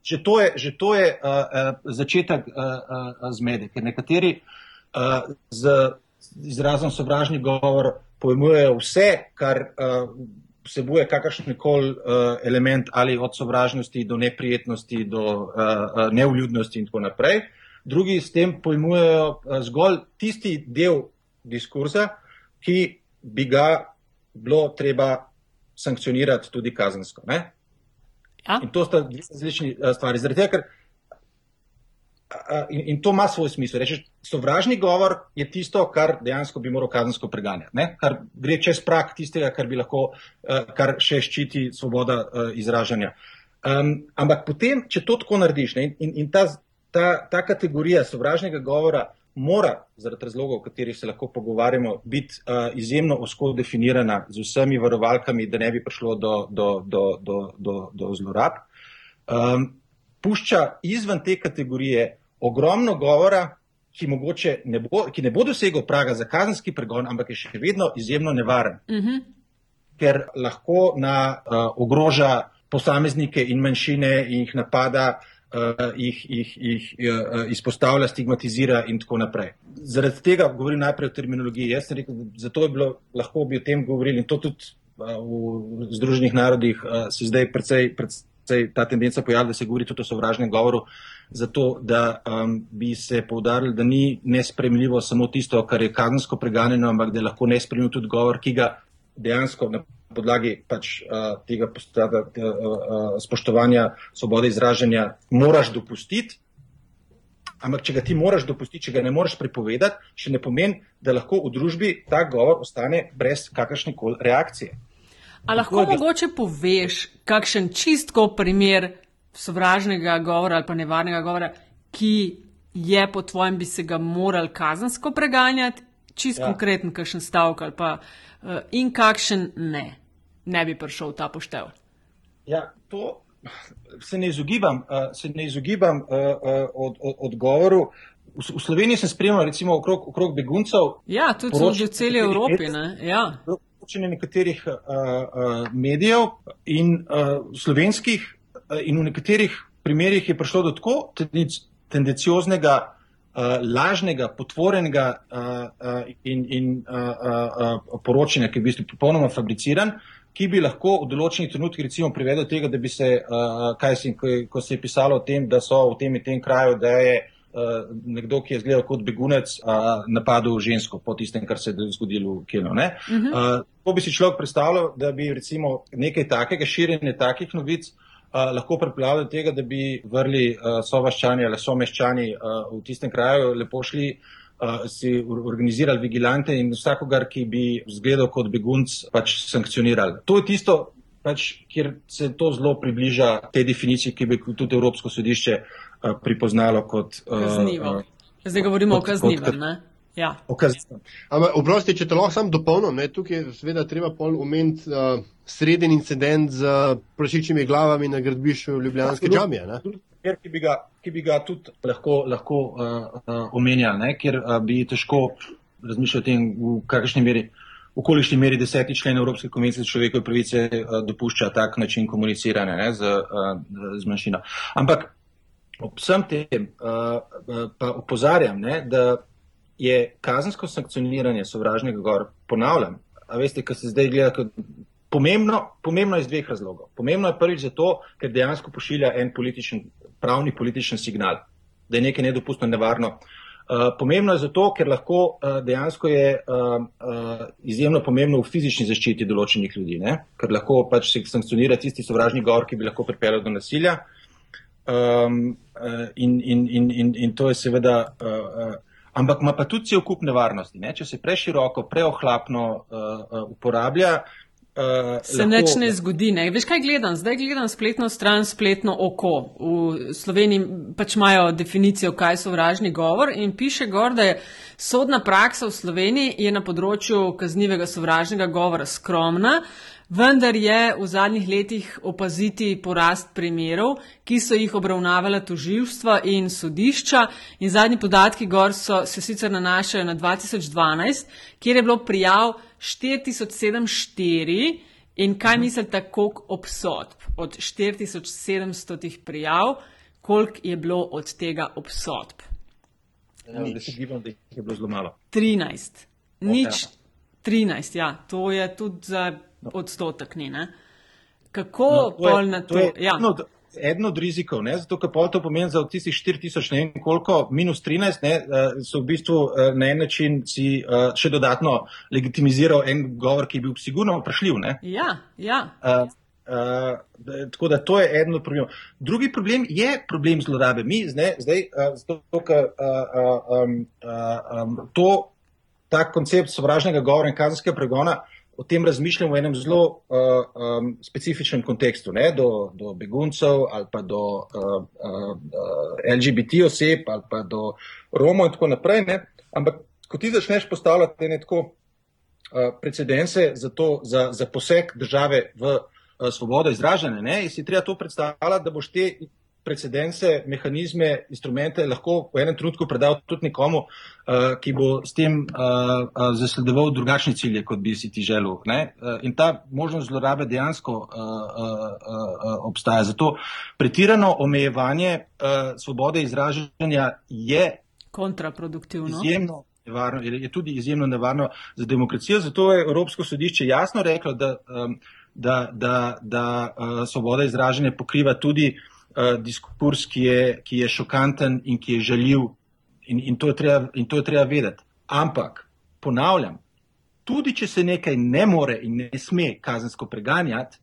Že to je, že to je uh, uh, začetek uh, uh, zmede, ker nekateri uh, z izrazom sovražni govor pojmujejo vse, kar uh, vsebuje kakršen koli uh, element ali od sovražnosti do neprijetnosti, do uh, uh, neuljudnosti in tako naprej. Drugi s tem pojmujejo uh, zgolj tisti del diskurza, ki bi ga bilo treba sankcionirati tudi kazensko. Ne? Ja. In to sta dve različni uh, stvari. Zaradi tega, ker uh, in, in to ima svoj smisel. Rečeš, sovražni govor je tisto, kar dejansko bi moral kazensko preganjati, ne? kar gre čez prak tistega, kar bi lahko, uh, kar še ščiti svoboda uh, izražanja. Um, ampak potem, če to tako narediš ne? in, in ta, ta, ta kategorija sovražnega govora mora, zaradi razlogov, o katerih se lahko pogovarjamo, biti uh, izjemno osko definirana z vsemi varovalkami, da ne bi prišlo do, do, do, do, do, do zlorab. Um, pušča izven te kategorije ogromno govora, ki, ne bo, ki ne bo dosegel praga za kazenski pregon, ampak je še vedno izjemno nevaren, uh mhm. -huh. ker lahko na, uh, ogroža posameznike in manjšine in jih napada uh, jih, jih, jih uh, izpostavlja, stigmatizira in tako naprej. Zaradi tega govorim najprej o terminologiji. Jaz sem rekel, zato je bilo lahko bi o tem govorili in to tudi uh, v Združenih narodih uh, se zdaj precej, precej ta tendenca pojavlja, da se govori tudi o sovražnem govoru, zato da um, bi se povdarjali, da ni nespremljivo samo tisto, kar je kazensko preganjeno, ampak da je lahko nespremljiv tudi govor, ki ga dejansko na podlagi pač, uh, tega postata, uh, uh, spoštovanja svobode izražanja moraš dopustiti. Ampak, če ga ti moraš dopustiti, če ga ne moreš prepovedati, še ne pomeni, da lahko v družbi ta govor ostane brez kakršne koli reakcije. A lahko je, mogoče poveš, kakšen čistko primer sovražnega govora ali pa nevarnega govora, ki je po tvojem bi se ga moral kazansko preganjati, čist ja. konkreten, kakšen stavek ali pa uh, in kakšen ne ne bi prišel ta poštev. Ja, to se ne izogibam, uh, se ne izogibam uh, uh, od, od, odgovoru. V, v Sloveniji sem spremljal, recimo, okrog, okrog beguncev. Ja, tudi v celi Evropi. Ne? Ja. Poročanje nekaterih uh, uh, medijev in uh, slovenskih, in v nekaterih primerjih je prišlo do tako tendencioznega, uh, lažnega, potvorenega uh, uh, in, in uh, uh, uh, poročanja, ki je v bistvu popolnoma fabriciran, ki bi lahko v določenih trenutkih recimo privedel tega, da bi se, uh, kaj si, ko, ko se je pisalo o tem, da so v tem in tem kraju, da je uh, nekdo, ki je izgledal kot begunec, uh, napadel žensko po tistem, kar se je zgodilo v Kelu. Uh -huh. uh, to bi si človek predstavljal, da bi recimo nekaj takega, širjenje takih novic, Uh, lahko pripeljali do tega, da bi vrli uh, sovaščani ali someščani uh, v tistem kraju lepo šli uh, si organizirali vigilante in vsakogar, ki bi zgledal kot begunc, pač sankcionirali. To je tisto, pač, kjer se to zelo približa tej definiciji, ki bi tudi Evropsko sodišče uh, pripoznalo kot uh, kaznivo. Zdaj govorimo kot, o kaznivem, ne? Ja. Ampak, oprosti, če te lahko sam dopolnim, tukaj je seveda treba pol umeti uh, sreden incident z prašičimi glavami na gradbišču Ljubljanske ja, džamije primer, ki bi ga, ki bi ga tudi lahko, lahko uh, uh, omenjali, ne? ker uh, bi težko razmišljati o tem, v kakšni meri, v kolikšni meri deseti člen Evropske konvencije za človekove pravice uh, dopušča tak način komuniciranja ne? z, uh, z manjšino. Ampak ob vsem tem uh, pa opozarjam, ne? da je kazensko sankcioniranje sovražnega govora, ponavljam, a veste, kar se zdaj gleda kot pomembno, pomembno iz dveh razlogov. Pomembno je prvič zato, ker dejansko pošilja en političen pravni političen signal, da je nekaj nedopustno nevarno. Uh, pomembno je zato, ker lahko uh, dejansko je uh, uh, izjemno pomembno v fizični zaščiti določenih ljudi, ne? ker lahko pač se sankcionira tisti sovražni govor, ki bi lahko pripeljal do nasilja. Um, uh, in, in, in, in, in to je seveda, uh, ampak ima pa tudi cel kup nevarnosti. Ne? Če se preširoko, preohlapno uh, uh, uporablja, Uh, se lahko... nič ne zgodi. Ne? Veš, kaj gledam? Zdaj gledam spletno stran, spletno oko. V Sloveniji pač imajo definicijo, kaj so vražni govor in piše gor, da je sodna praksa v Sloveniji je na področju kaznivega sovražnega govora skromna, vendar je v zadnjih letih opaziti porast primerov, ki so jih obravnavala toživstva in sodišča. In zadnji podatki gor so, se sicer nanašajo na 2012, kjer je bilo prijav 4074 in kaj mhm. mislite, koliko obsodb od 4700 prijav, koliko je bilo od tega obsodb? Ja, se gibam, da jih je bilo zelo malo. 13. Nič. 13, ja, to je tudi za no. odstotek, ni, ne? Kako no, pol na to? to je, ja. no, eden od rizikov, ne? zato ker pol to pomeni za tistih 4000, ne vem koliko, minus 13, ne? Eh, so v bistvu eh, na en način si uh, še dodatno legitimiziral en govor, ki je bil sigurno vprašljiv. Ja, ja. Uh, Uh, tako da to je eden od problemov. Drugi problem je problem zlorabe. Mi zdaj, zdaj uh, zato, ker uh, uh, um, uh, um, to, ta koncept sovražnega govora in kazenskega pregona uh, o tem razmišljam v enem zelo uh, um, specifičnem kontekstu, ne, do, do beguncev ali pa do uh, uh, LGBT oseb ali pa do Romov in tako naprej. Ne. Ampak, ko ti začneš postavljati ne tako uh, precedence za, to, za, za poseg države v uh, svobodo izražanja, ne, si treba to predstavljati, da boš te precedence, mehanizme, instrumente lahko v enem trenutku predal tudi nekomu, uh, ki bo s tem uh, uh, zasledoval drugačne cilje, kot bi si ti želel. Uh, in ta možnost zlorabe dejansko uh, uh, uh, obstaja. Zato pretirano omejevanje uh, svobode izražanja je kontraproduktivno. Izjemno. Nevarno, je tudi izjemno nevarno za demokracijo. Zato je Evropsko sodišče jasno reklo, da, da, da, da uh, svoboda izražanja pokriva tudi uh, uh, diskurs, ki je, ki je šokanten in ki je žaljiv, in, in, to je treba, in to je treba vedeti. Ampak, ponavljam, tudi če se nekaj ne more in ne sme kazensko preganjati,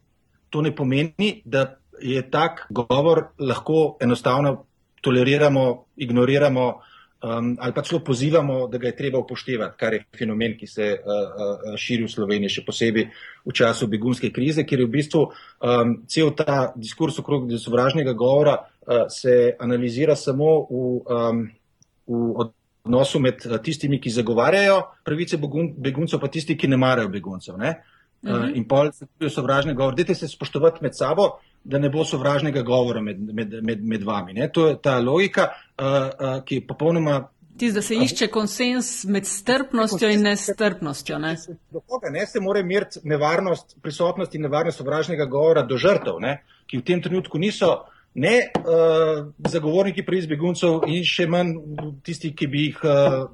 to ne pomeni, da je tak govor lahko enostavno toleriramo, ignoriramo, uh, um, ali pa celo pozivamo, da ga je treba upoštevati, kar je fenomen, ki se uh, uh, širi v Sloveniji, še posebej v času begunske krize, ker je v bistvu um, cel ta diskurs okrog sovražnega govora uh, se analizira samo v, um, v odnosu med uh, tistimi, ki zagovarjajo pravice beguncev, pa tisti, ki ne marajo beguncev. Ne? Uh, uh -huh. In pol se tudi sovražni govor. Dajte se spoštovati med sabo, da ne bo sovražnega govora med, med, med, med vami. Ne? To je ta logika, uh, uh, ki je popolnoma. Tisti, da se išče konsens med strpnostjo in nestrpnostjo. Ne? Do koga ne se more meriti nevarnost prisotnosti in nevarnost sovražnega govora do žrtev, ne? ki v tem trenutku niso ne uh, zagovorniki pri izbeguncev in še manj tisti, ki bi jih uh,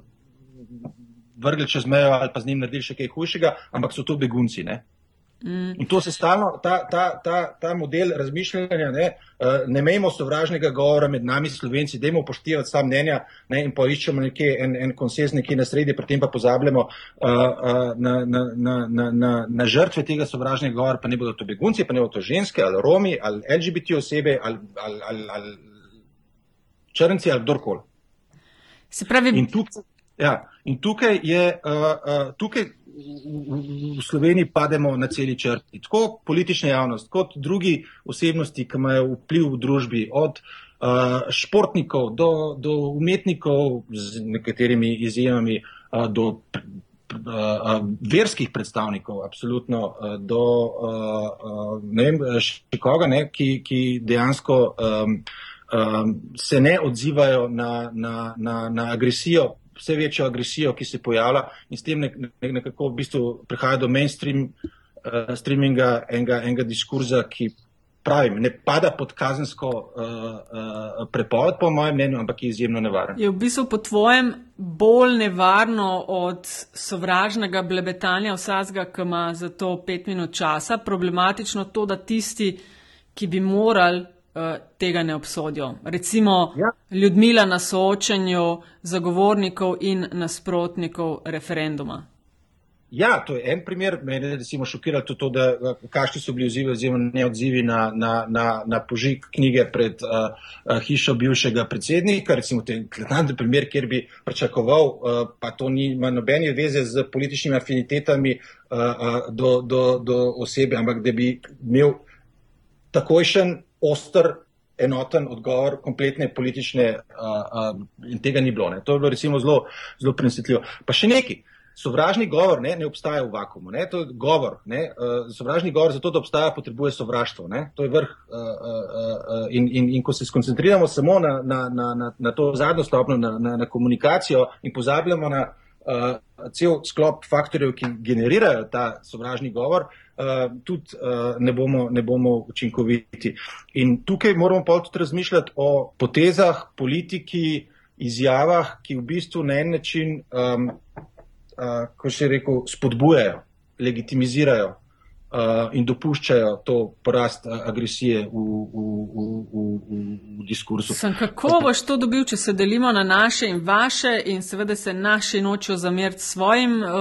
vrgli čez mejo ali pa z njim naredili še kaj hujšega, ampak so to begunci. Ne? Mm. In to se stalno, ta, ta, ta, ta model razmišljanja, ne, uh, ne mejmo sovražnega govora med nami, slovenci, dajmo upoštevati ta mnenja ne, in poiščemo nekje en, en konsens nekje na sredi, pri tem pa pozabljamo uh, uh, na, na, na, na, na, na žrtve tega sovražnega govora, pa ne bodo to begunci, pa ne bodo to ženske ali Romi ali LGBT osebe ali, ali, ali, ali črnci ali kdorkoli. Se pravi. In tukaj, ja, in tukaj je. Uh, uh, tukaj v Sloveniji pademo na celi črti. Tako politična javnost, kot drugi osebnosti, ki imajo vpliv v družbi, od uh, športnikov do, do umetnikov z nekaterimi izjemami, uh, do uh, verskih predstavnikov, absolutno uh, do uh, ne vem, še koga, ne, ki, ki dejansko um, um, se ne odzivajo na, na, na, na agresijo vse večjo agresijo, ki se pojavlja in s tem nekako v bistvu prihaja do mainstream uh, streaminga enega, enega diskurza, ki pravim, ne pada pod kazensko uh, uh, prepoved, po mojem mnenju, ampak je izjemno nevaren. Je v bistvu po tvojem bolj nevarno od sovražnega blebetanja vsazga, ki ima za to pet minut časa, problematično to, da tisti, ki bi morali tega ne obsodijo. Recimo ja. ljudmila na soočanju zagovornikov in nasprotnikov referenduma. Ja, to je en primer. Mene je recimo šokiralo to, da kakšni so bili odzivi oziroma neodzivi na, na, na, na požig knjige pred uh, hišo bivšega predsednika. Recimo ten kratki primer, kjer bi pričakoval, uh, pa to nima nobene veze z političnimi afinitetami uh, uh, do, do, do osebe, ampak da bi imel takojšen, oster, enoten odgovor kompletne politične uh, uh, in tega ni bilo. Ne. To je bilo recimo zelo, zelo prenesetljivo. Pa še nekaj. Sovražni govor ne, ne obstaja v vakumu. Ne, to je govor. Ne, uh, sovražni govor, zato da obstaja, potrebuje sovraštvo. Ne, to je vrh. Uh, uh, in, in, in ko se skoncentriramo samo na, na, na, na, na to zadnjo stopnjo, na, na, na komunikacijo in pozabljamo na uh, cel sklop faktorjev, ki generirajo ta sovražni govor, uh, tudi uh, ne, bomo, ne bomo učinkoviti. In tukaj moramo pa tudi razmišljati o potezah, politiki, izjavah, ki v bistvu na en način. Um, uh, ko še rekel, spodbujajo, legitimizirajo in dopuščajo to porast agresije v, v, v, v, v, diskursu. Sem kako boš to dobil, če se delimo na naše in vaše in seveda se naši nočejo zameriti svojim, uh,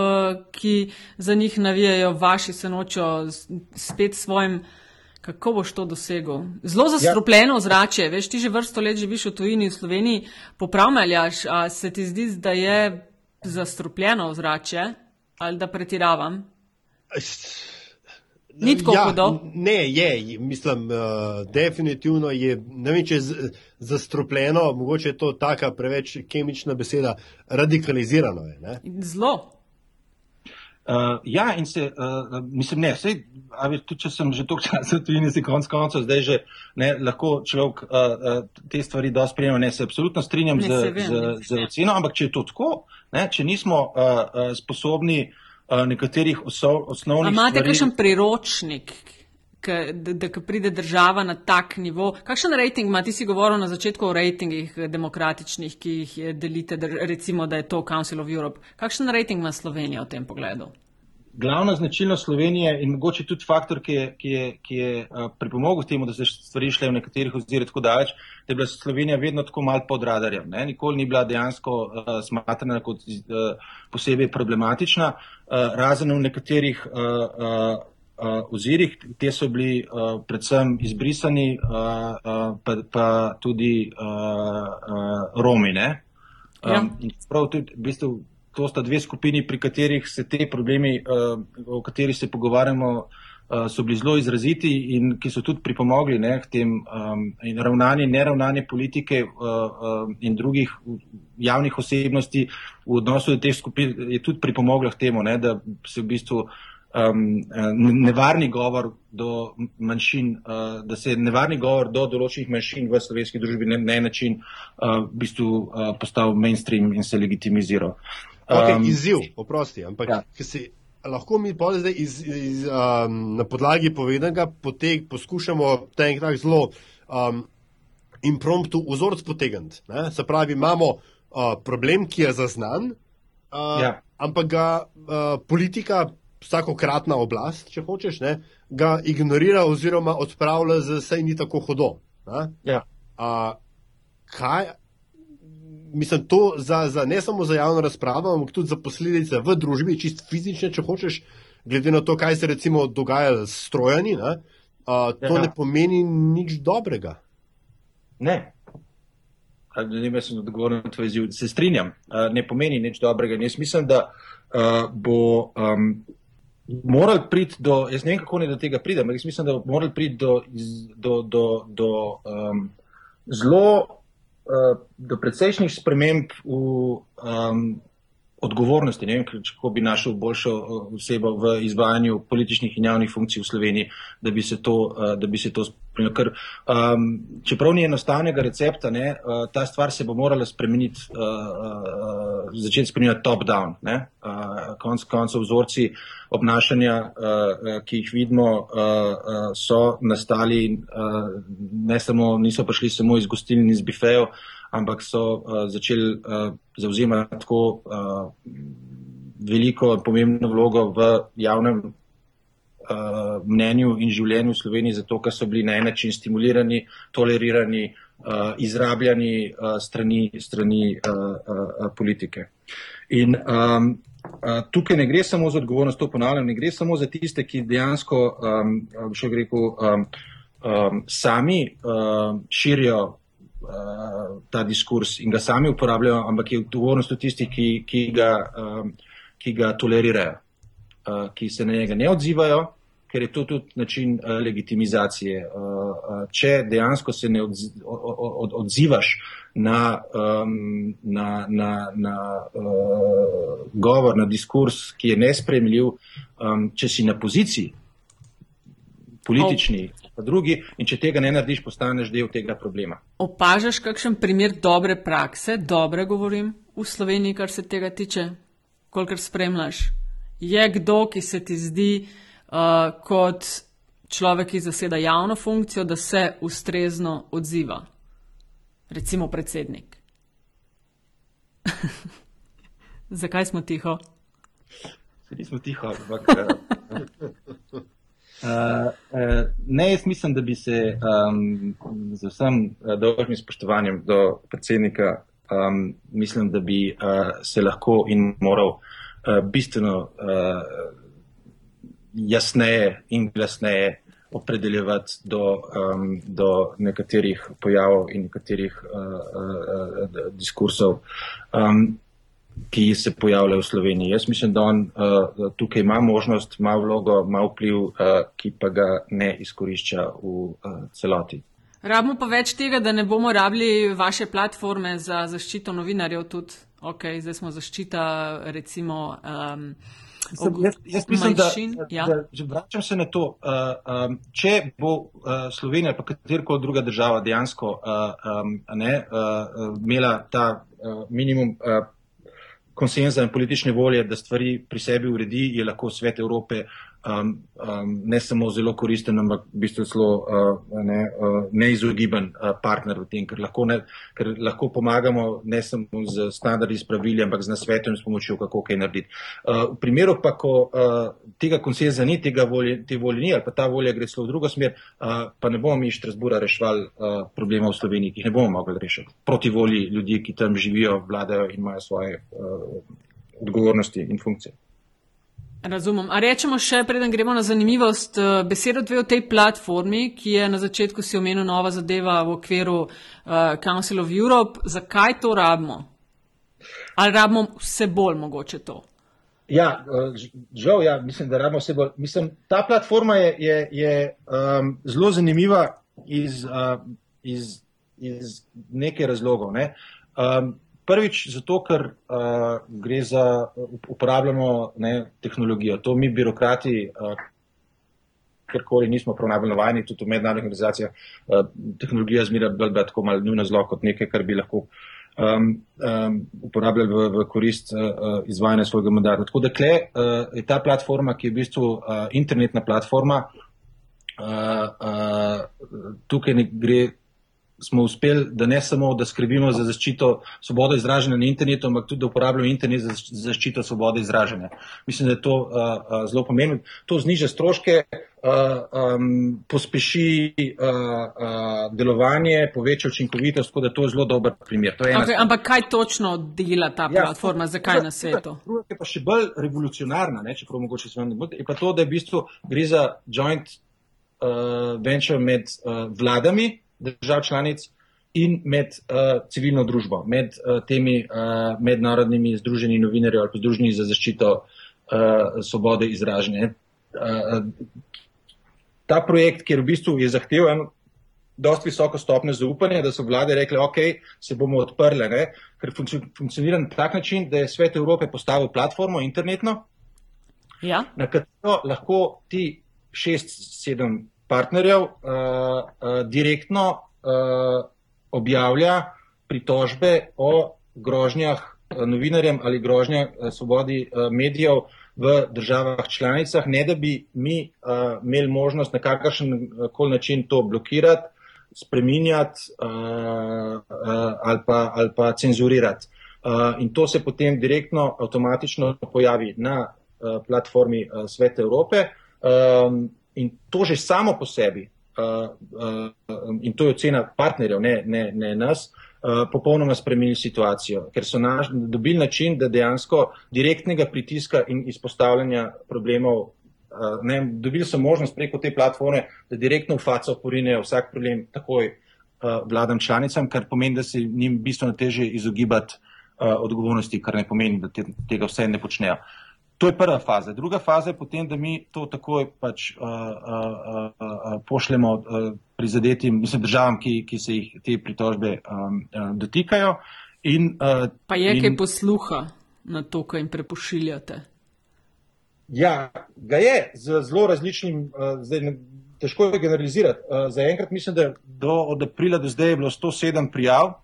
ki za njih navijajo, vaši se nočejo spet svojim. Kako boš to dosegel? Zelo zastrupljeno ozračje, veš, ti že vrsto let živiš v tujini, v Sloveniji, popravljaš, a se ti zdi, da je zastrupljeno ozračje ali da pretiravam? Ni tako ja, hudo. Ne, je, mislim, uh, definitivno je, ne vem, če je zastrupljeno, mogoče je to taka preveč kemična beseda, radikalizirano je. Ne? Zelo. Uh, ja, in se, uh, mislim, ne, sej, ali tudi če sem že toliko časa tu in se konc koncev, zdaj že ne, lahko človek uh, uh, te stvari dosti sprejema, ne, se absolutno strinjam ne, z, se vem, z, z oceno, ampak če je to tako, ne, če nismo uh, uh, sposobni uh, nekaterih osov, osnovnih stvari. Imate kakšen priročnik, k, da, da pride država na tak nivo? Kakšen rejting ima? Ti si govoril na začetku o rejtingih demokratičnih, ki jih delite, recimo, da je to Council of Europe. Kakšen rejting ima Slovenija v tem pogledu? Glavna značilnost Slovenije in mogoče tudi faktor, ki je, ki je, ki je uh, pripomogel k temu, da se stvari šle v nekaterih ozirih tako daleč, da je bila Slovenija vedno tako mal pod radarjem. Ne? Nikoli ni bila dejansko uh, smatrana kot uh, posebej problematična, uh, razen v nekaterih uh, uh, uh, ozirih, te so bili uh, predvsem izbrisani, uh, uh, pa, pa tudi uh, uh, Romi. Um, ja. Prav tudi, v bistvu, to sta dve skupini, pri katerih se te problemi, uh, o katerih se pogovarjamo, uh, so bili zelo izraziti in ki so tudi pripomogli ne, k tem um, ravnanju, neravnanje politike uh, uh, in drugih javnih osebnosti v odnosu do teh skupin, je tudi pripomoglo k temu, ne, da se v bistvu. Um, nevarni govor do manjšin, uh, da se nevarni govor do določenih manjšin v slovenski družbi na ne, ne način uh, v bistvu uh, postal mainstream in se legitimiziral. Uh, Okay, um, izziv, oprosti, ampak ja. si, lahko mi zdaj iz, iz, um, na podlagi povedanega poteg, poskušamo ta enkrat zelo um, impromptu vzorc potegniti. Se pravi, imamo uh, problem, ki je zaznan, uh, ja. ampak ga uh, politika, vsakokratna oblast, če hočeš, ne, ga ignorira oziroma odpravlja, da se ni tako hodo. Ja. Uh, kaj, mislim, to za, za, ne samo za javno razpravo, ampak tudi za posledice v družbi, čist fizične, če hočeš, glede na to, kaj se recimo dogaja s strojani, ne, uh, to ja. ne pomeni nič dobrega. Ne. Ne vem, sem odgovoren na tvoj izziv. Se strinjam, ne pomeni nič dobrega. Jaz mislim, da uh, bo um, moral priti do, jaz ne vem, kako ne do tega pride, ampak jaz mislim, da bo moral priti do, do, do, do um, zelo do precejšnjih sprememb v um, odgovornosti. Ne vem, kako bi našel boljšo eh, osebo v izvajanju političnih in javnih funkcij v Sloveniji, da bi se to, uh, se to spremenilo. Ker um, čeprav ni enostavnega recepta, ne, uh, ta stvar se bo morala spremeniti, uh, uh, začeti spremenjati top-down. Uh, konc koncev vzorci obnašanja, uh, ki jih vidimo, uh, uh, so nastali, uh, ne samo, niso prišli samo iz gostilni, iz bifejev, ampak so uh, začeli uh, zauzemati tako uh, veliko in pomembno vlogo v javnem uh, mnenju in življenju v Sloveniji, zato ker so bili na en način stimulirani, tolerirani, uh, izrabljani uh, strani, strani uh, uh, politike. In um, tukaj ne gre samo za odgovornost, to ponavljam, ne gre samo za tiste, ki dejansko, um, še rekel, um, um, sami um, širijo uh, ta diskurs in ga sami uporabljajo, ampak je odgovornost tudi tistih, ki, ki, ga, um, ki ga tolerirajo, uh, ki se na njega ne odzivajo, ker je to tudi način uh, legitimizacije. Uh, uh, če dejansko se ne odzi, od, od, odzivaš na, um, na, na, na uh, govor, na diskurs, ki je nespremljiv, um, če si na poziciji politični. Pa drugi, in če tega ne narediš, postaneš del tega problema. Opažaš kakšen primer dobre prakse, dobre govorim, v Sloveniji, kar se tega tiče, kolikor spremljaš? Je kdo, ki se ti zdi uh, kot človek, ki zaseda javno funkcijo, da se ustrezno odziva? recimo predsednik. Zakaj smo tiho? Nismo tiho, ampak. Uh, uh, ne, jaz mislim, da bi se um, z vsem dolžnim spoštovanjem do predsednika, um, mislim, da bi uh, se lahko in moral uh, bistveno uh, jasneje in glasneje opredeljevati do, um, do nekaterih pojavov in nekaterih uh, uh, uh, diskursov, um, ki se pojavljajo v Sloveniji. Jaz mislim, da on uh, tukaj ima možnost, ima vlogo, ima vpliv, uh, ki pa ga ne izkorišča v uh, celoti. Rabimo pa več tega, da ne bomo rabili vaše platforme za zaščito novinarjev. Tudi, okay, zdaj smo zaščita, recimo. Um, Mislim, jaz, jaz mislim, da, ja. da, da vračam se na to. Uh, um, če bo uh, Slovenija ali katerkoli druga država dejansko uh, um, ne, uh, imela ta uh, minimum uh, konsenza in politične volje, da stvari pri sebi uredi, je lahko svet Evrope um, um, ne samo zelo koristen, ampak v bistvu zelo uh, ne, uh, neizogiben uh, partner v tem, ker lahko, ne, ker lahko pomagamo ne samo z standardi, s pravili, ampak z nasvetom in s pomočjo, kako kaj narediti. Uh, v primeru pa, ko uh, tega konsenza ni, tega volje, te volje ni, ali pa ta volja gre celo v drugo smer, uh, pa ne bomo mi iz Štrasbura rešvali uh, problemov v Sloveniji, ki jih ne bomo mogli rešiti. Proti volji ljudi, ki tam živijo, vladajo in imajo svoje uh, odgovornosti in funkcije. Razumem. A rečemo še, preden gremo na zanimivost, eh, besedo dve o tej platformi, ki je na začetku si omenil nova zadeva v okviru uh, Council of Europe. Zakaj to rabimo? Ali rabimo vse bolj mogoče to? Ja, eh, žal, ja, mislim, da rabimo vse bolj. Mislim, ta platforma je, je, je um, zelo zanimiva iz, uh, iz, iz nekaj razlogov. Ne? Um, Prvič, zato, ker uh, gre za uporabljamo ne, tehnologijo. To mi, birokrati, uh, kjerkoli nismo prav najbolj navajeni, tudi v mednarodnih organizacijah, uh, tehnologija zmira bolj tako malo nujno zlo kot nekaj, kar bi lahko um, um, uporabljali v, v korist uh, izvajanja svojega mandata. Tako da kle uh, je ta platforma, ki je v bistvu uh, internetna platforma, uh, uh, tukaj ne gre smo uspeli, da ne samo, da skrbimo za zaščito svobode izražanja na internetu, ampak tudi, da uporabljamo internet za zaščito svobode izražanja. Mislim, da je to uh, uh, zelo pomembno. To zniža stroške, uh, um, pospeši uh, uh, delovanje, poveča učinkovitost, tako da to je zelo dober primer. Okay, ampak kaj točno dela ta ja, platforma, zakaj na svetu? Druga je pa še bolj revolucionarna, ne, čeprav mogoče se vam ne bo, je pa to, da je v bistvu gre za joint uh, venture med uh, vladami, držav članic in med uh, civilno družbo, med uh, temi uh, mednarodnimi združenji novinarjev ali pa združenji za zaščito uh, svobode izražanja. Uh, ta projekt, kjer v bistvu je zahteven dosti visoko stopnjo zaupanja, da so vlade rekle, ok, se bomo odprle, ne? ker funkcionira na tak način, da je svet Evrope postavil platformo internetno, ja. na katero lahko ti šest, sedem partnerjev uh, uh, direktno uh, objavlja pritožbe o grožnjah novinarjem ali grožnjah uh, svobodi medijev v državah članicah, ne da bi mi uh, imeli možnost na kakršen koli način to blokirati, spreminjati uh, uh, ali, pa, ali pa cenzurirati. Uh, in to se potem direktno, avtomatično pojavi na uh, platformi uh, Svete Evrope. Um, In to že samo po sebi, uh, uh, in to je ocena partnerjev, ne, ne, ne nas, uh, popolnoma spremenili situacijo, ker so naš, dobili način, da dejansko direktnega pritiska in izpostavljanja problemov, uh, ne, dobili so možnost preko te platforme, da direktno v faco porinejo vsak problem takoj uh, vladam članicam, kar pomeni, da se njim bistveno teže izogibati uh, odgovornosti, kar ne pomeni, da te, tega vse ne počnejo. To je prva faza. Druga faza je potem, da mi to takoj pač, uh, uh, uh, pošljemo uh, prizadetim mislim, državam, ki, ki se jih te pritožbe um, uh, dotikajo. In, uh, pa je in, kaj posluha na to, kaj jim prepošiljate? Ja, ga je z zelo različnim, uh, zdaj, težko je generalizirati. Uh, Zaenkrat mislim, da do, od aprila do zdaj je bilo 107 prijav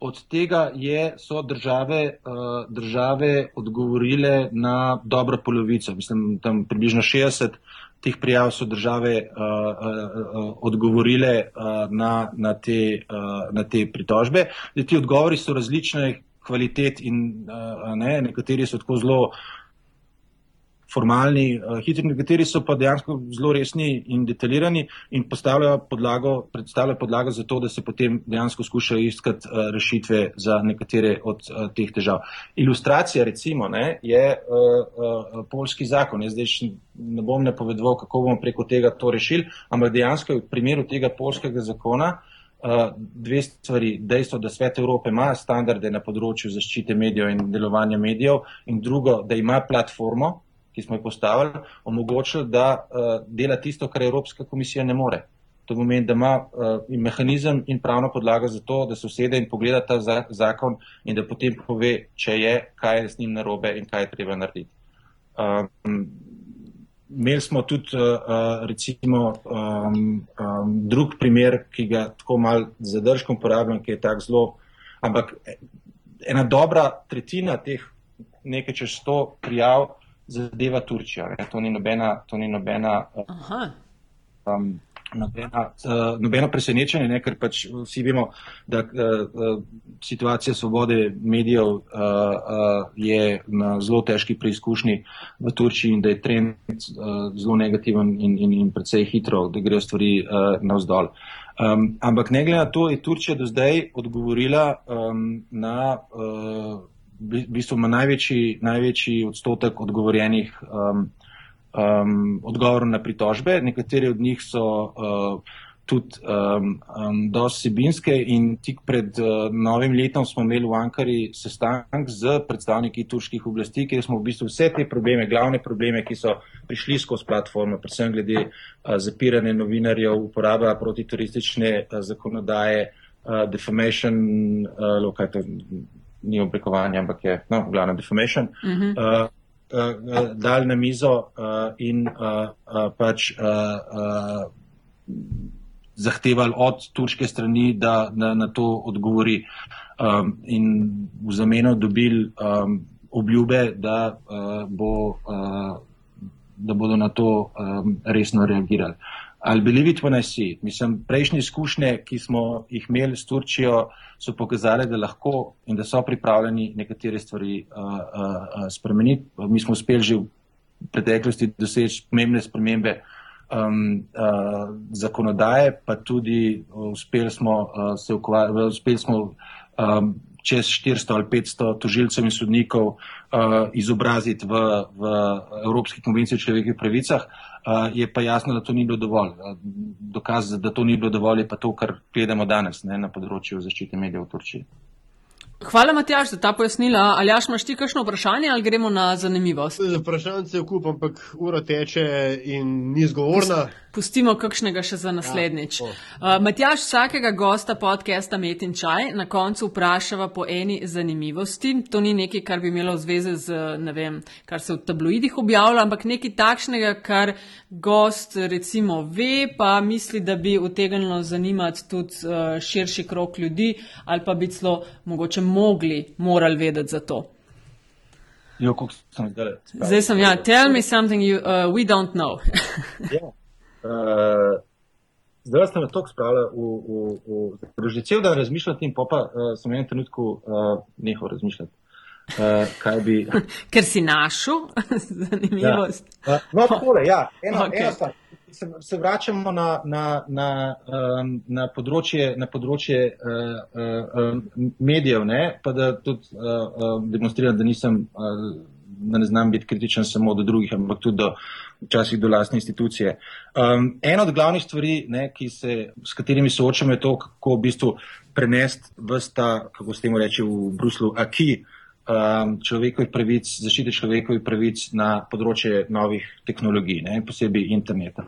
od tega je, so države, uh, države odgovorile na dobro polovico. Mislim, tam približno 60 teh prijav so države uh, uh, uh, odgovorile uh, na, na, te, uh, na te pritožbe. Ti odgovori so različne kvalitet in uh, ne, nekateri so tako zelo formalni, uh, hitri, nekateri so pa dejansko zelo resni in detaljirani in postavljajo podlago, predstavljajo podlago za to, da se potem dejansko skušajo iskati uh, rešitve za nekatere od uh, teh težav. Ilustracija recimo ne, je uh, uh, polski zakon. Jaz zdaj ne bom napovedoval, kako bomo preko tega to rešili, ampak dejansko v primeru tega polskega zakona Uh, dve stvari. Dejstvo, da svet Evrope ima standarde na področju zaščite medijev in delovanja medijev, in drugo, da ima platformo, ki smo jih postavili, omogočili, da uh, dela tisto, kar Evropska komisija ne more. To pomeni, da ima uh, in mehanizem in pravno podlago za to, da se usede in pogleda ta za, zakon in da potem pove, če je, kaj je z njim narobe in kaj je treba narediti. Um, imeli smo tudi uh, recimo um, um, drug primer, ki ga tako mal zadržkom uporabljam, ki je tak zelo, ampak ena dobra tretjina teh nekaj čez sto prijav zadeva Turčija. To ni nobena, to ni nobena, um, nobena, uh, nobena presenečenje, ne? ker pač vsi vemo, da uh, uh, situacija svobode medijev uh, uh, je na zelo težki preizkušnji v Turčiji in da je trend uh, zelo negativen in, in, in predvsej hitro, da grejo stvari uh, navzdol. Um, ampak ne glede na to, je Turčija do zdaj odgovorila um, na uh, v bistvu ima največji, največji odstotek odgovorjenih um, um, odgovorov na pritožbe. Nekateri od njih so uh, tudi um, um, dosti sibinske in tik pred uh, novim letom smo imeli v Ankari sestanek z predstavniki turških oblasti, kjer smo v bistvu vse te probleme, glavne probleme, ki so prišli skozi platformo, predvsem glede uh, zapiranja novinarjev, uporaba protituristične uh, zakonodaje, uh, defamation, uh, ni oblikovanje, ampak je no, glavna defamation, uh -huh. uh, uh, dal na mizo uh, in uh, uh, pač uh, uh, zahtevali od turške strani, da na, na to odgovori um, in v zameno dobili um, obljube, da, uh, bo, uh, da bodo na to um, resno reagirali. Ali believe it when I see it. Mislim, prejšnje izkušnje, ki smo jih imeli s Turčijo, so pokazali, da lahko in da so pripravljeni nekatere stvari uh, uh, uh, spremeniti. Mi smo uspeli že v preteklosti doseči pomembne spremembe um, uh, zakonodaje, pa tudi uspeli smo uh, se ukvarjati, uspeli smo um, čez 400 ali 500 tožilcev in sodnikov uh, izobraziti v, v Evropski konvenciji o človekovih pravicah. Uh, je pa jasno, da to ni bilo dovolj. Uh, dokaz, da to ni bilo dovolj, je pa to, kar gledamo danes ne, na področju zaščite medijev v Turčiji. Hvala, Matjaš, za ta pojasnila. Ali jaš imaš ti kakšno vprašanje ali gremo na zanimivost? Vprašanje se kup, ampak ura teče in ni zgovorna. Pustimo kakšnega še za naslednjič. Ja, uh, Matjaš vsakega gosta podcasta Met in Čaj na koncu vprašava po eni zanimivosti. To ni nekaj, kar bi imelo zveze z, ne vem, kar se v tabloidih objavlja, ampak nekaj takšnega, kar gost recimo ve, pa misli, da bi utegnilo zanimati tudi uh, širši krok ljudi ali pa bi celo mogoče mogli, morali vedeti za to. Jo, sem zdaj sem, ja, tell me something you, uh, we don't know. ja. Uh, zdaj ste me toliko spravili v, v, v že cel dan razmišljati in popa uh, sem v enem trenutku uh, nehal razmišljati. Uh, bi... Ker si našel zanimivost. Ja. Uh, no, takole, ja, ena, okay. ena stvar. se, se vračamo na, na, na, um, na področje, na področje uh, uh, medijev, ne? pa da tudi uh, uh, demonstriram, da nisem, uh, da ne znam biti kritičen samo do drugih, ampak tudi do, včasih do lastne institucije. Um, ena od glavnih stvari, ne, se, s katerimi soočamo, je to, kako v bistvu prenesti vsta, kako se temu reče v Bruslu, aki. Um, človekovih pravic, zaščite človekovih pravic na področje novih tehnologij, ne, posebej interneta.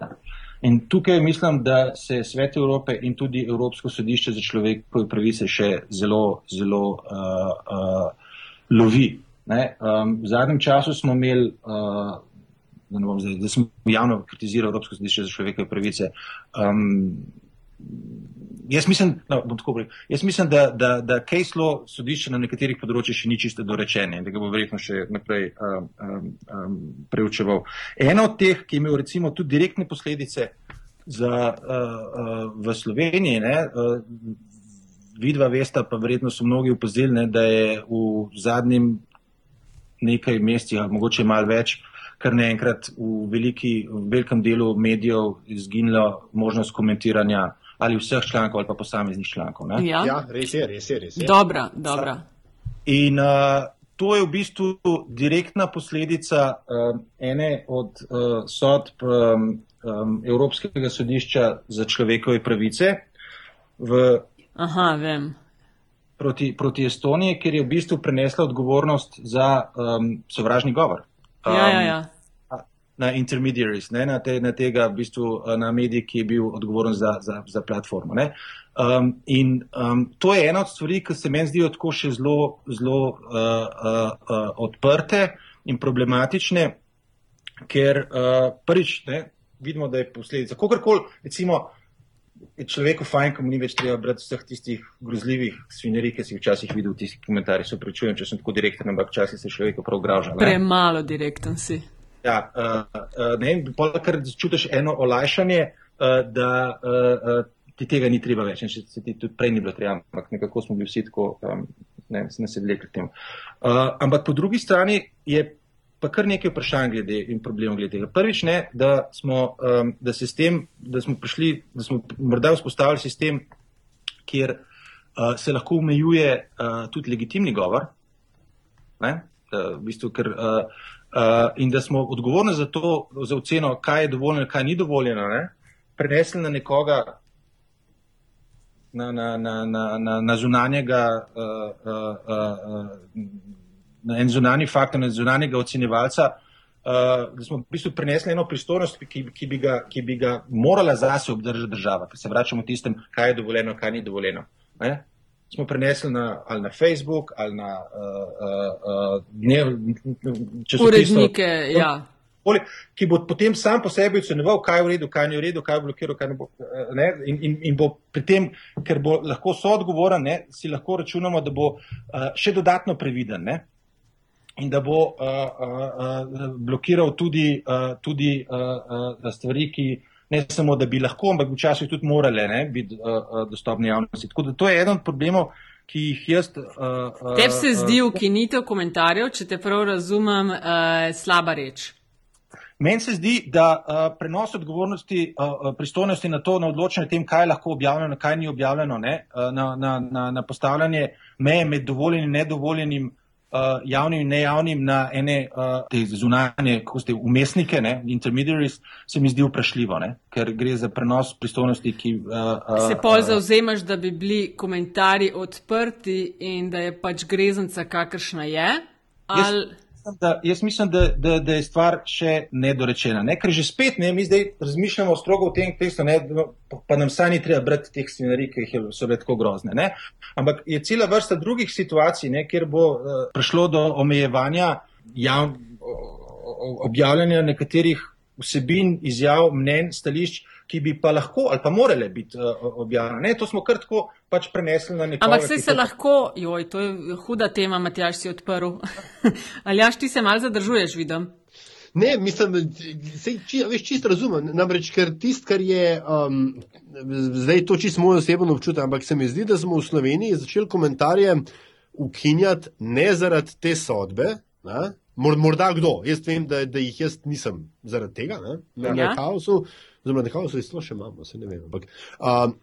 In tukaj mislim, da se Svet Evrope in tudi Evropsko sodišče za človekove pravice še zelo, zelo uh, uh, lovi. Um, v zadnjem času smo imeli, uh, da, zdaj, da smo javno kritizirali Evropsko sodišče za človekove pravice. Um, Jaz mislim, no, jaz mislim, da, da, da case law sodišče na nekaterih področjih še ni čisto dorečeno in da ga bo verjetno še naprej um, um, um, preučeval. Eno od teh, ki je imel recimo tudi direktne posledice za, uh, uh, v Sloveniji, ne, uh, vidva vesta, pa verjetno so mnogi upozorili, da je v zadnjim nekaj mesecih, mogoče malo več, kar naenkrat v, veliki, v velikem delu medijev izginilo možnost komentiranja ali vseh člankov ali pa posameznih člankov. Ja. ja, res je, res je. Res je. Dobra, dobra. In uh, to je v bistvu direktna posledica um, ene od uh, sodb um, um, Evropskega sodišča za človekove pravice v, Aha, proti, proti Estoniji, ker je v bistvu prenesla odgovornost za um, sovražni govor. Um, ja, ja, ja na intermediaries, ne, na, te, na tega, v bistvu, eh, na medij, ki je bil odgovoren za, za, za platformo. Um, in um, to je ena od stvari, ki se meni zdijo tako še zelo, zelo uh, uh, uh, odprte in problematične, ker uh, prvič ne, vidimo, da je posledica. Kogarkoli, recimo, je človeku fajn, ko mu ni več treba brati vseh tistih grozljivih svinjarij, ki si jih včasih videl v tistih komentarjih. Se prečujem, če sem tako direkten, ampak včasih se človek prav graža. Premalo direkten si. Ja, uh, uh, ne vem, kar čutiš eno olajšanje, uh, da uh, uh, ti tega ni treba več. Če se ti tudi prej ni bilo treba, ampak nekako smo bili vsi tako, um, ne vem, se nasedli k temu. Uh, ampak po drugi strani je pa kar nekaj vprašanj glede in problemov glede tega. Prvič ne, da smo, um, da sistem, da smo prišli, da smo morda vzpostavili sistem, kjer uh, se lahko omejuje uh, tudi legitimni govor. Ne? Uh, v bistvu, ker, uh, Uh, in da smo odgovorni za to, za oceno, kaj je dovoljeno, kaj ni dovoljeno, ne? prenesli na nekoga, na, na, na, na, na, na zunanjega, uh, uh, uh, na en zunanji faktor, na zunanjega ocenjevalca, uh, da smo v bistvu prenesli eno pristojnost, ki, ki, bi ga, ki bi ga morala zase obdržati država, ker se vračamo tistem, kaj je dovoljeno, kaj ni dovoljeno. Ne? smo prenesli na, ali na Facebook ali na uh, uh, dnev, časopisnike. Ja. Ki bo potem sam po sebi ocenjeval, kaj je v redu, kaj ni v redu, kaj je blokiral, kaj ne bo. Ne? In, in, in bo pri tem, ker bo lahko soodgovoren, si lahko računamo, da bo uh, še dodatno previden. Ne? In da bo uh, uh, blokiral tudi, uh, tudi uh, uh, stvari, ki ne samo, da bi lahko, ampak včasih tudi morale ne, biti uh, uh, dostopne javnosti. Tako da to je eden od problemov, ki jih jaz. Uh, uh, Tebi se zdi ukinitev komentarjev, če te prav razumem, uh, slaba reč. Meni se zdi, da uh, prenos odgovornosti, uh, pristojnosti na to, na odločanje o tem, kaj je lahko objavljeno, kaj ni objavljeno, ne, uh, na, na, na, na postavljanje meje med dovoljenim in nedovoljenim uh, javnim in nejavnim na ene uh, te zunanje, kako ste umestnike, ne, intermediaries, se mi zdi vprašljivo, ne, ker gre za prenos pristojnosti, ki. Uh, uh, se pol zauzemaš, da bi bili komentarji odprti in da je pač greznica, kakršna je? Ali... Jaz, da, jaz mislim, da, da, da je stvar še nedorečena. Ne? Ker že spet, ne, mi zdaj razmišljamo strogo v tem tekstu, ne, pa nam sami ni treba brati teh scenarij, ki so bile tako grozne. Ne? Ampak je cela vrsta drugih situacij, ne, kjer bo uh, prišlo do omejevanja jav, objavljanja nekaterih vsebin, izjav, mnen, stališč, ki bi pa lahko ali pa morale biti uh, objavljene. To smo kar tako pač prenesli na nekoga. Ampak se se to... lahko, joj, to je huda tema, Matjaš si odprl. ali jaš ti se mal zadržuješ, vidim? Ne, mislim, se či, veš, čisto razumem. Namreč, ker tist, kar je, um, zdaj to čisto moj osebno občutek, ampak se mi zdi, da smo v Sloveniji začeli komentarje ukinjati ne zaradi te sodbe, ne? Morda kdo. Jaz vem, da, da jih jaz nisem zaradi tega, ne? na ja. kaosu. oziroma nekako se izlo še imamo, se ne vem. Ampak, um,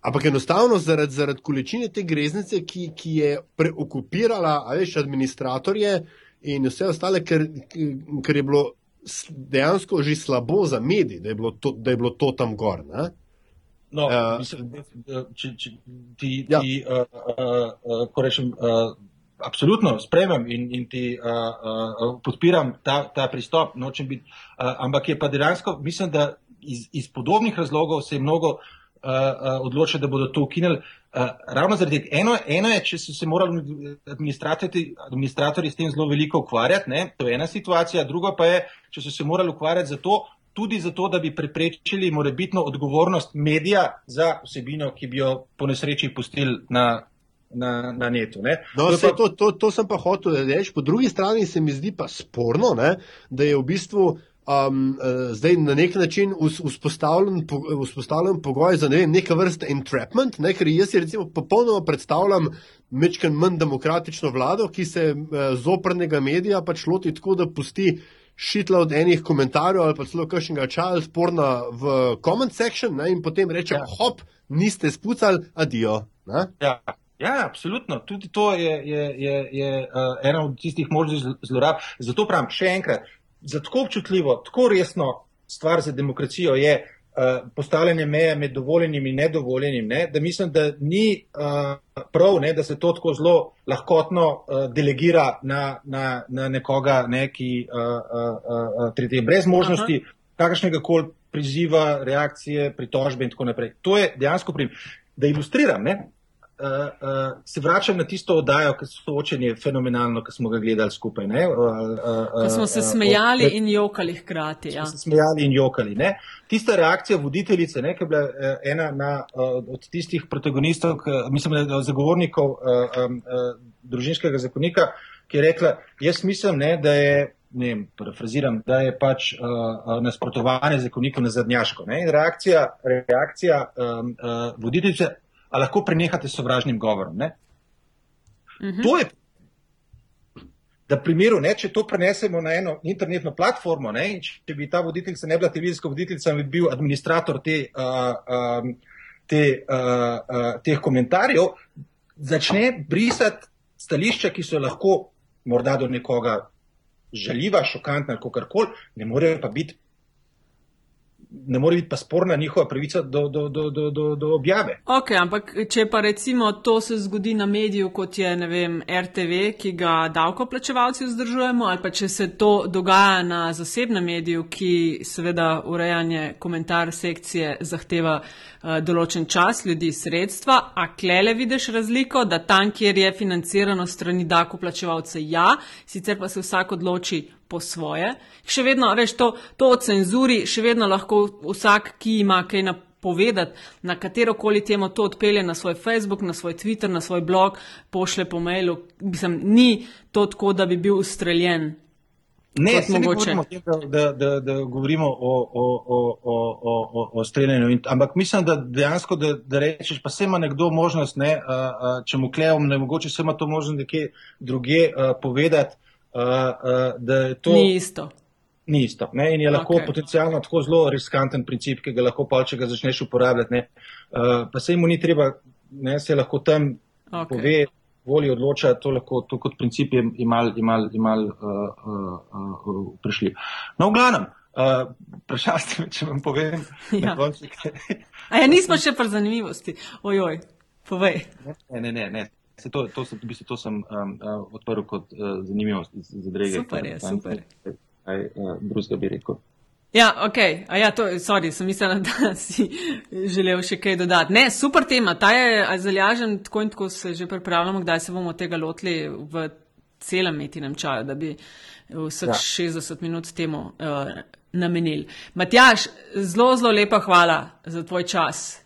ampak enostavno zaradi, zaradi količine te greznice, ki, ki je preokupirala, a veš, administratorje in vse ostale, ker, ker je bilo dejansko že slabo za medije, da, da je bilo to tam gor. Ne? No, uh, mislim, če, če ti, ja. ti uh, uh, uh, ko rečem, uh, absolutno spremem in, in ti uh, uh, podpiram ta, ta pristop, nočem biti, uh, ampak je pa dejansko, mislim, da iz, iz podobnih razlogov se je mnogo uh, uh, odločilo, da bodo to ukinili. Uh, ravno zaradi tega, eno, eno je, če so se morali administratorji, administratorji s tem zelo veliko ukvarjati, ne? to je ena situacija, druga pa je, če so se morali ukvarjati za to, tudi zato, da bi preprečili morebitno odgovornost medija za vsebino, ki bi jo po nesreči pustili na na, na netu. No, to, pa... to, to, to sem pa hotel reči. Po drugi strani se mi zdi pa sporno, ne, da je v bistvu. Um, uh, zdaj na nek način vzpostavljen, vzpostavljen pogoj za ne vem, neka vrsta entrapment, ne, ker jaz si recimo popolnoma predstavljam mečken manj demokratično vlado, ki se uh, zoprnega medija pač loti tako, da pusti šitla od enih komentarjev ali pa celo kakšnega čala sporna v comment section ne, in potem reče, ja. hop, niste spucali, adijo. Ja. Ja, absolutno. Tudi to je, je, je, je uh, ena od tistih možnih zlorab. Zato pravim, še enkrat, za tako občutljivo, tako resno stvar za demokracijo je uh, postavljanje meje med dovoljenim in nedovoljenim, ne? da mislim, da ni uh, prav, ne? da se to tako zelo lahkotno uh, delegira na, na, na nekoga, ne? ki uh, uh, uh, tretje, brez možnosti kakršnega koli priziva, reakcije, pritožbe in tako naprej. To je dejansko prim. Da ilustriram, ne? Uh, uh, se vračam na tisto oddajo, ki so soočeni fenomenalno, ki smo ga gledali skupaj. Uh, uh, ko smo se smejali uh, in jokali hkrati. Ja. Se smejali in jokali. Ne? Tista reakcija voditeljice, ne, ki je bila uh, ena na, uh, od tistih protagonistov, k, mislim, da zagovornikov uh, um, uh, družinskega zakonika, ki je rekla, jaz mislim, ne, da je. Ne, parafraziram, da je pač uh, nasprotovanje zakoniku na zadnjaško. Ne? Reakcija, reakcija um, uh, voditeljice, ali lahko prenehate s sovražnim govorom. Uh mhm. -huh. To je. Da, primeru, ne, če to prenesemo na eno internetno platformo, ne, če bi ta voditeljica ne bila televizijska voditeljica, bi bil administrator te, uh, uh, te, uh, uh, teh komentarjev, začne brisati stališča, ki so lahko morda do nekoga žaljiva, šokantna ali kakorkoli, ne morejo pa biti ne more biti pa sporna njihova pravica do, do, do, do, do, do objave. Ok, ampak če pa recimo to se zgodi na mediju, kot je vem, RTV, ki ga davkoplačevalci vzdržujemo, ali pa če se to dogaja na zasebnem mediju, ki seveda urejanje komentar sekcije zahteva uh, določen čas, ljudi sredstva, a klele vidiš razliko, da tam, kjer je financirano strani davkoplačevalce, ja, sicer pa se vsak odloči po svoje. Še vedno, veš, to, to o cenzuri, še vedno lahko vsak, ki ima kaj napovedati, na katero koli temo to odpelje na svoj Facebook, na svoj Twitter, na svoj blog, pošle po mailu. Mislim, ni to tako, da bi bil ustreljen. Ne, ne govorimo, da, da, da, da govorimo o, o, o, o, o, o streljanju, ampak mislim, da dejansko, da, da rečeš, pa se ima nekdo možnost, ne, a, a, če mu klevom, ne mogoče se ima to možnost nekje druge a, povedati da je to. Ni isto. Ni isto. Ne? In je lahko okay. potencialno tako zelo riskanten princip, ki ga lahko pa, če ga začneš uporabljati. Ne? Uh, pa se jim ni treba, ne? se lahko tam okay. pove, volje odloča, to lahko to kot princip je imal, imal, imal uh, uh, uh, prišli. No, v glavnem. Uh, ste me, če vam povem. Ja. A ja, nismo še pri zanimivosti. Ojoj, povej. Ne, ne, ne. ne. Se to, to, v bistvu, to sem um, uh, odprl kot uh, zanimivost za drege. Super je, super. Kaj uh, drugega bi rekel? Ja, ok. A ja, to, sorry, sem mislila, da si želel še kaj dodati. Ne, super tema. Ta je zalažen, tako in tako se že pripravljamo, kdaj se bomo tega lotili v celem metinem čaju, da bi vseh ja. 60 minut temu uh, namenili. Matjaš, zelo, zelo lepa hvala za tvoj čas.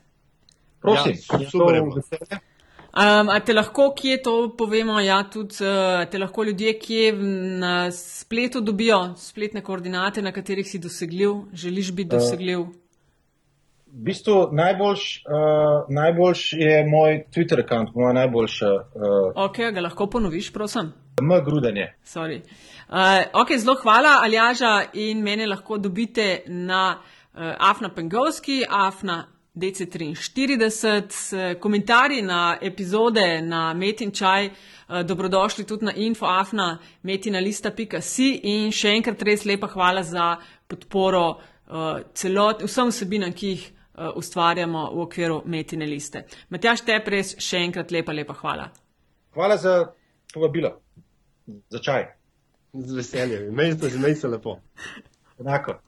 Prosim, ja, super. Um, a te lahko kje to povemo, ja, tudi uh, te lahko ljudje kje na spletu dobijo spletne koordinate, na katerih si dosegljiv, želiš biti eh, dosegljiv? Uh, v bistvu najboljš, uh, najboljš je moj Twitter račun, moj najboljši. Uh, ok, ga lahko ponoviš, prosim. M. Grudanje. Uh, ok, zelo hvala, Aljaža, in mene lahko dobite na Afna Pengovski, Afna DC43, komentarji na epizode na Metin Čaj, dobrodošli tudi na infoafna metinalista.si in še enkrat res lepa hvala za podporo celot, vsem vsebinam, ki jih ustvarjamo v okviru Metine liste. Matjaš, te res še enkrat lepa, lepa hvala. Hvala za povabilo, za čaj. Z veseljem, meni se lepo. Enako.